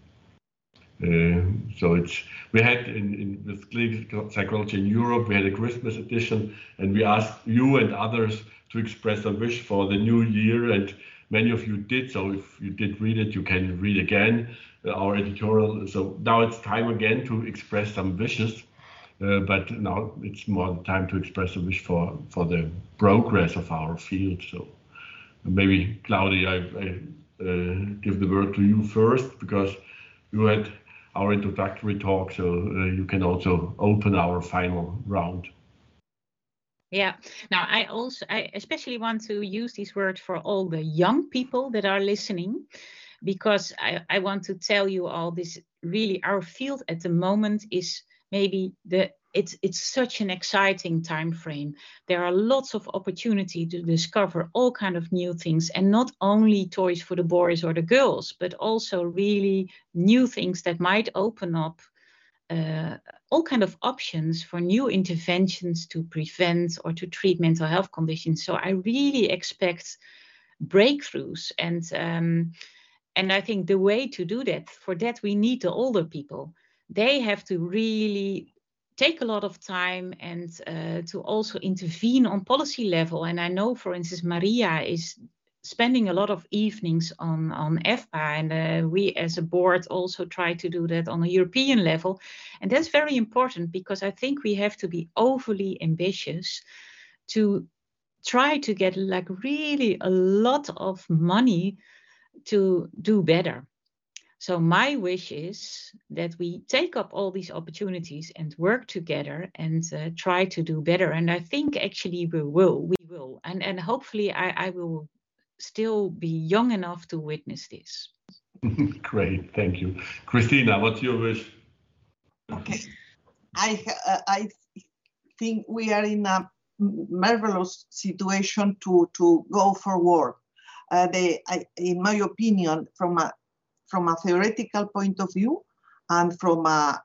Uh, so it's we had in, in with clinical psychology in Europe we had a Christmas edition and we asked you and others to express a wish for the new year and many of you did. So if you did read it you can read again uh, our editorial. So now it's time again to express some wishes uh, but now it's more the time to express a wish for for the progress of our field. So maybe Claudi I, I uh, give the word to you first because you had our introductory talk, so uh, you can also open our final round. Yeah. Now, I also, I especially want to use these words for all the young people that are listening, because I, I want to tell you all this. Really, our field at the moment is maybe the it's it's such an exciting time frame there are lots of opportunity to discover all kind of new things and not only toys for the boys or the girls but also really new things that might open up uh, all kind of options for new interventions to prevent or to treat mental health conditions. So i really expect breakthroughs and um, and i think the way to do that for that we need the older people. They have to really take a lot of time and uh, to also intervene on policy level. And I know, for instance, Maria is spending a lot of evenings on on EFPA, and uh, we as a board also try to do that on a European level, and that's very important because I think we have to be overly ambitious to try to get like really a lot of money to do better so my wish is that we take up all these opportunities and work together and uh, try to do better. And I think actually we will, we will, and and hopefully I, I will still be young enough to witness this. Great, thank you, Cristina. What's your wish? Okay, I uh, I think we are in a marvelous situation to to go forward. Uh, the, I, in my opinion, from a from a theoretical point of view and from a,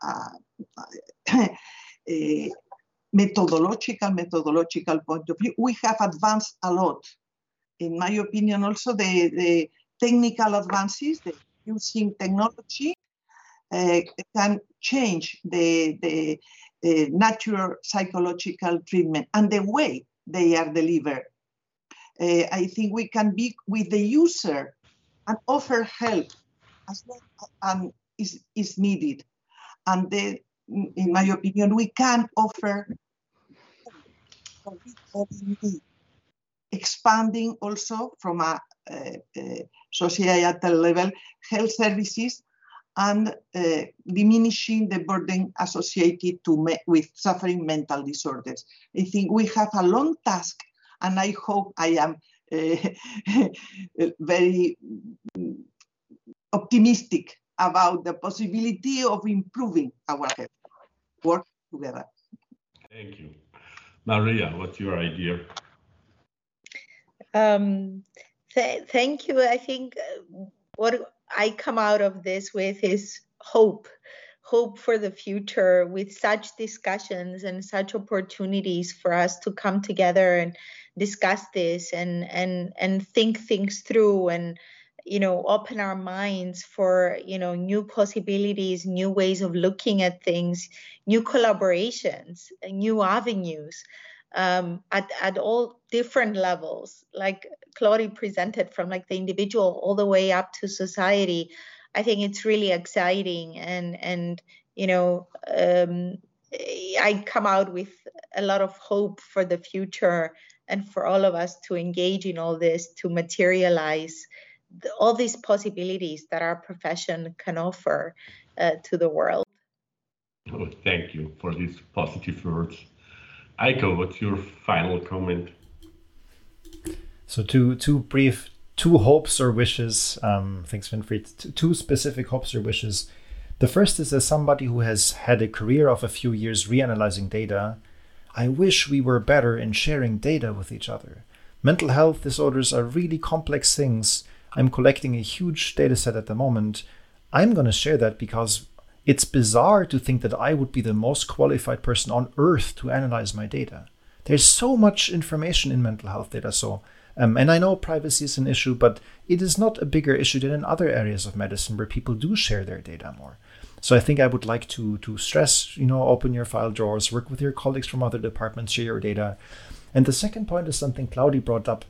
a, a methodological methodological point of view, we have advanced a lot. In my opinion, also the, the technical advances, the using technology uh, can change the, the natural psychological treatment and the way they are delivered. Uh, I think we can be with the user and offer help as long as is, is needed. And then, in my opinion, we can offer expanding also from a, a, a societal level health services and uh, diminishing the burden associated to with suffering mental disorders. I think we have a long task, and I hope I am uh, very optimistic about the possibility of improving our health. Work together. Thank you. Maria, what's your idea? Um, th- thank you. I think uh, what I come out of this with is hope hope for the future with such discussions and such opportunities for us to come together and discuss this and and and think things through and you know open our minds for you know new possibilities new ways of looking at things new collaborations new avenues um, at, at all different levels. Like claudi presented from like the individual all the way up to society i think it's really exciting and and you know um, i come out with a lot of hope for the future and for all of us to engage in all this to materialize all these possibilities that our profession can offer uh, to the world. Oh, thank you for these positive words. Eiko, what's your final comment? So two two brief two hopes or wishes. Um, thanks, Winfried. Two specific hopes or wishes. The first is as somebody who has had a career of a few years reanalyzing data, I wish we were better in sharing data with each other. Mental health disorders are really complex things I'm collecting a huge data set at the moment. I'm going to share that because it's bizarre to think that I would be the most qualified person on earth to analyze my data. There's so much information in mental health data, so Um, and I know privacy is an issue, but it is not a bigger issue than in other areas of medicine where people do share their data more. So I think I would like to to stress, you know, open your file drawers, work with your colleagues from other departments, share your data. And the second point is something Claudi brought up: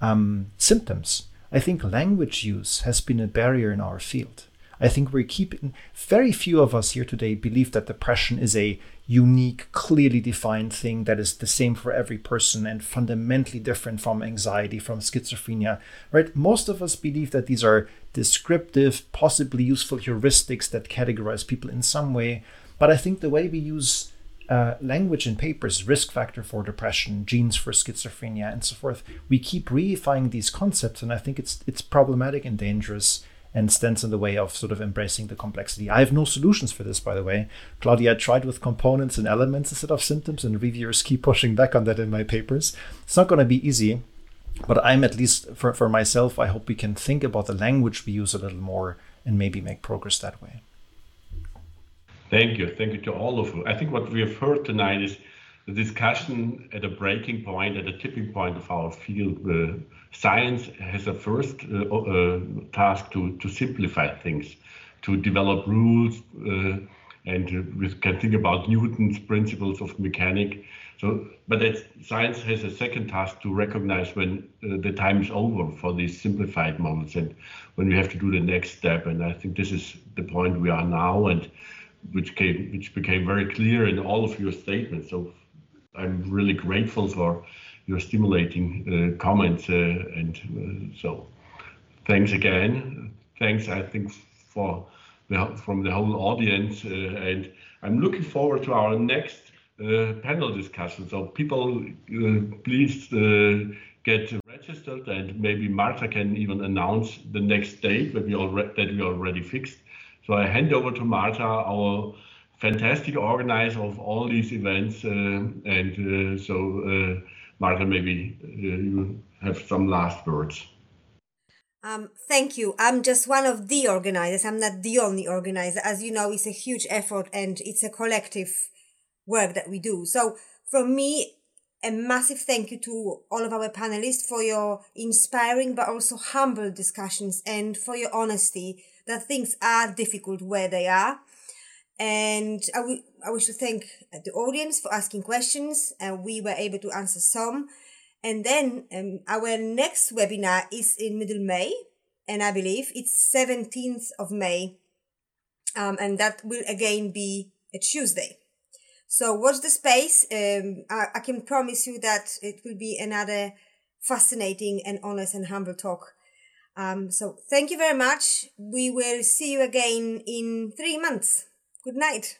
um, symptoms. I think language use has been a barrier in our field. I think we're keeping very few of us here today believe that depression is a unique, clearly defined thing that is the same for every person and fundamentally different from anxiety, from schizophrenia, right? Most of us believe that these are descriptive, possibly useful heuristics that categorize people in some way. But I think the way we use uh, language in papers, risk factor for depression, genes for schizophrenia, and so forth, we keep reifying these concepts, and I think it's it's problematic and dangerous and stands in the way of sort of embracing the complexity. I have no solutions for this, by the way. Claudi I tried with components and elements instead of symptoms, and reviewers keep pushing back on that in my papers. It's not going to be easy, but I'm at least for, for myself, I hope we can think about the language we use a little more and maybe make progress that way. Thank you. Thank you to all of you. I think what we have heard tonight is the discussion at a breaking point, at a tipping point of our field. Uh, science has a first uh, uh, task to, to simplify things, to develop rules, uh, and we can think about Newton's principles of mechanics. So, but science has a second task to recognize when uh, the time is over for these simplified models and when we have to do the next step. And I think this is the point we are now, and which came, which became very clear in all of your statements. So, I'm really grateful for your stimulating uh, comments. Uh, and uh, so thanks again. Thanks, I think, for the, from the whole audience. and I'm looking forward to our next panel discussion. So people, please get registered and maybe Marta can even announce the next date that we already that we already fixed. So I hand over to Marta, our fantastic organizer of all these events, uh, and uh, so uh, Marta, maybe you have some last words. Um, thank you. I'm just one of the organizers. I'm not the only organizer. As you know, it's a huge effort and it's a collective work that we do. So from me, a massive thank you to all of our panelists for your inspiring but also humble discussions and for your honesty that things are difficult where they are. And I, w- I wish to thank the audience for asking questions, and we were able to answer some. And then um, our next webinar is in middle May, and I believe it's 17th of May, um, and that will again be a Tuesday. So watch the space. Um, I, I can promise you that it will be another fascinating and honest and humble talk. Um, so thank you very much. We will see you again in three months. Good night.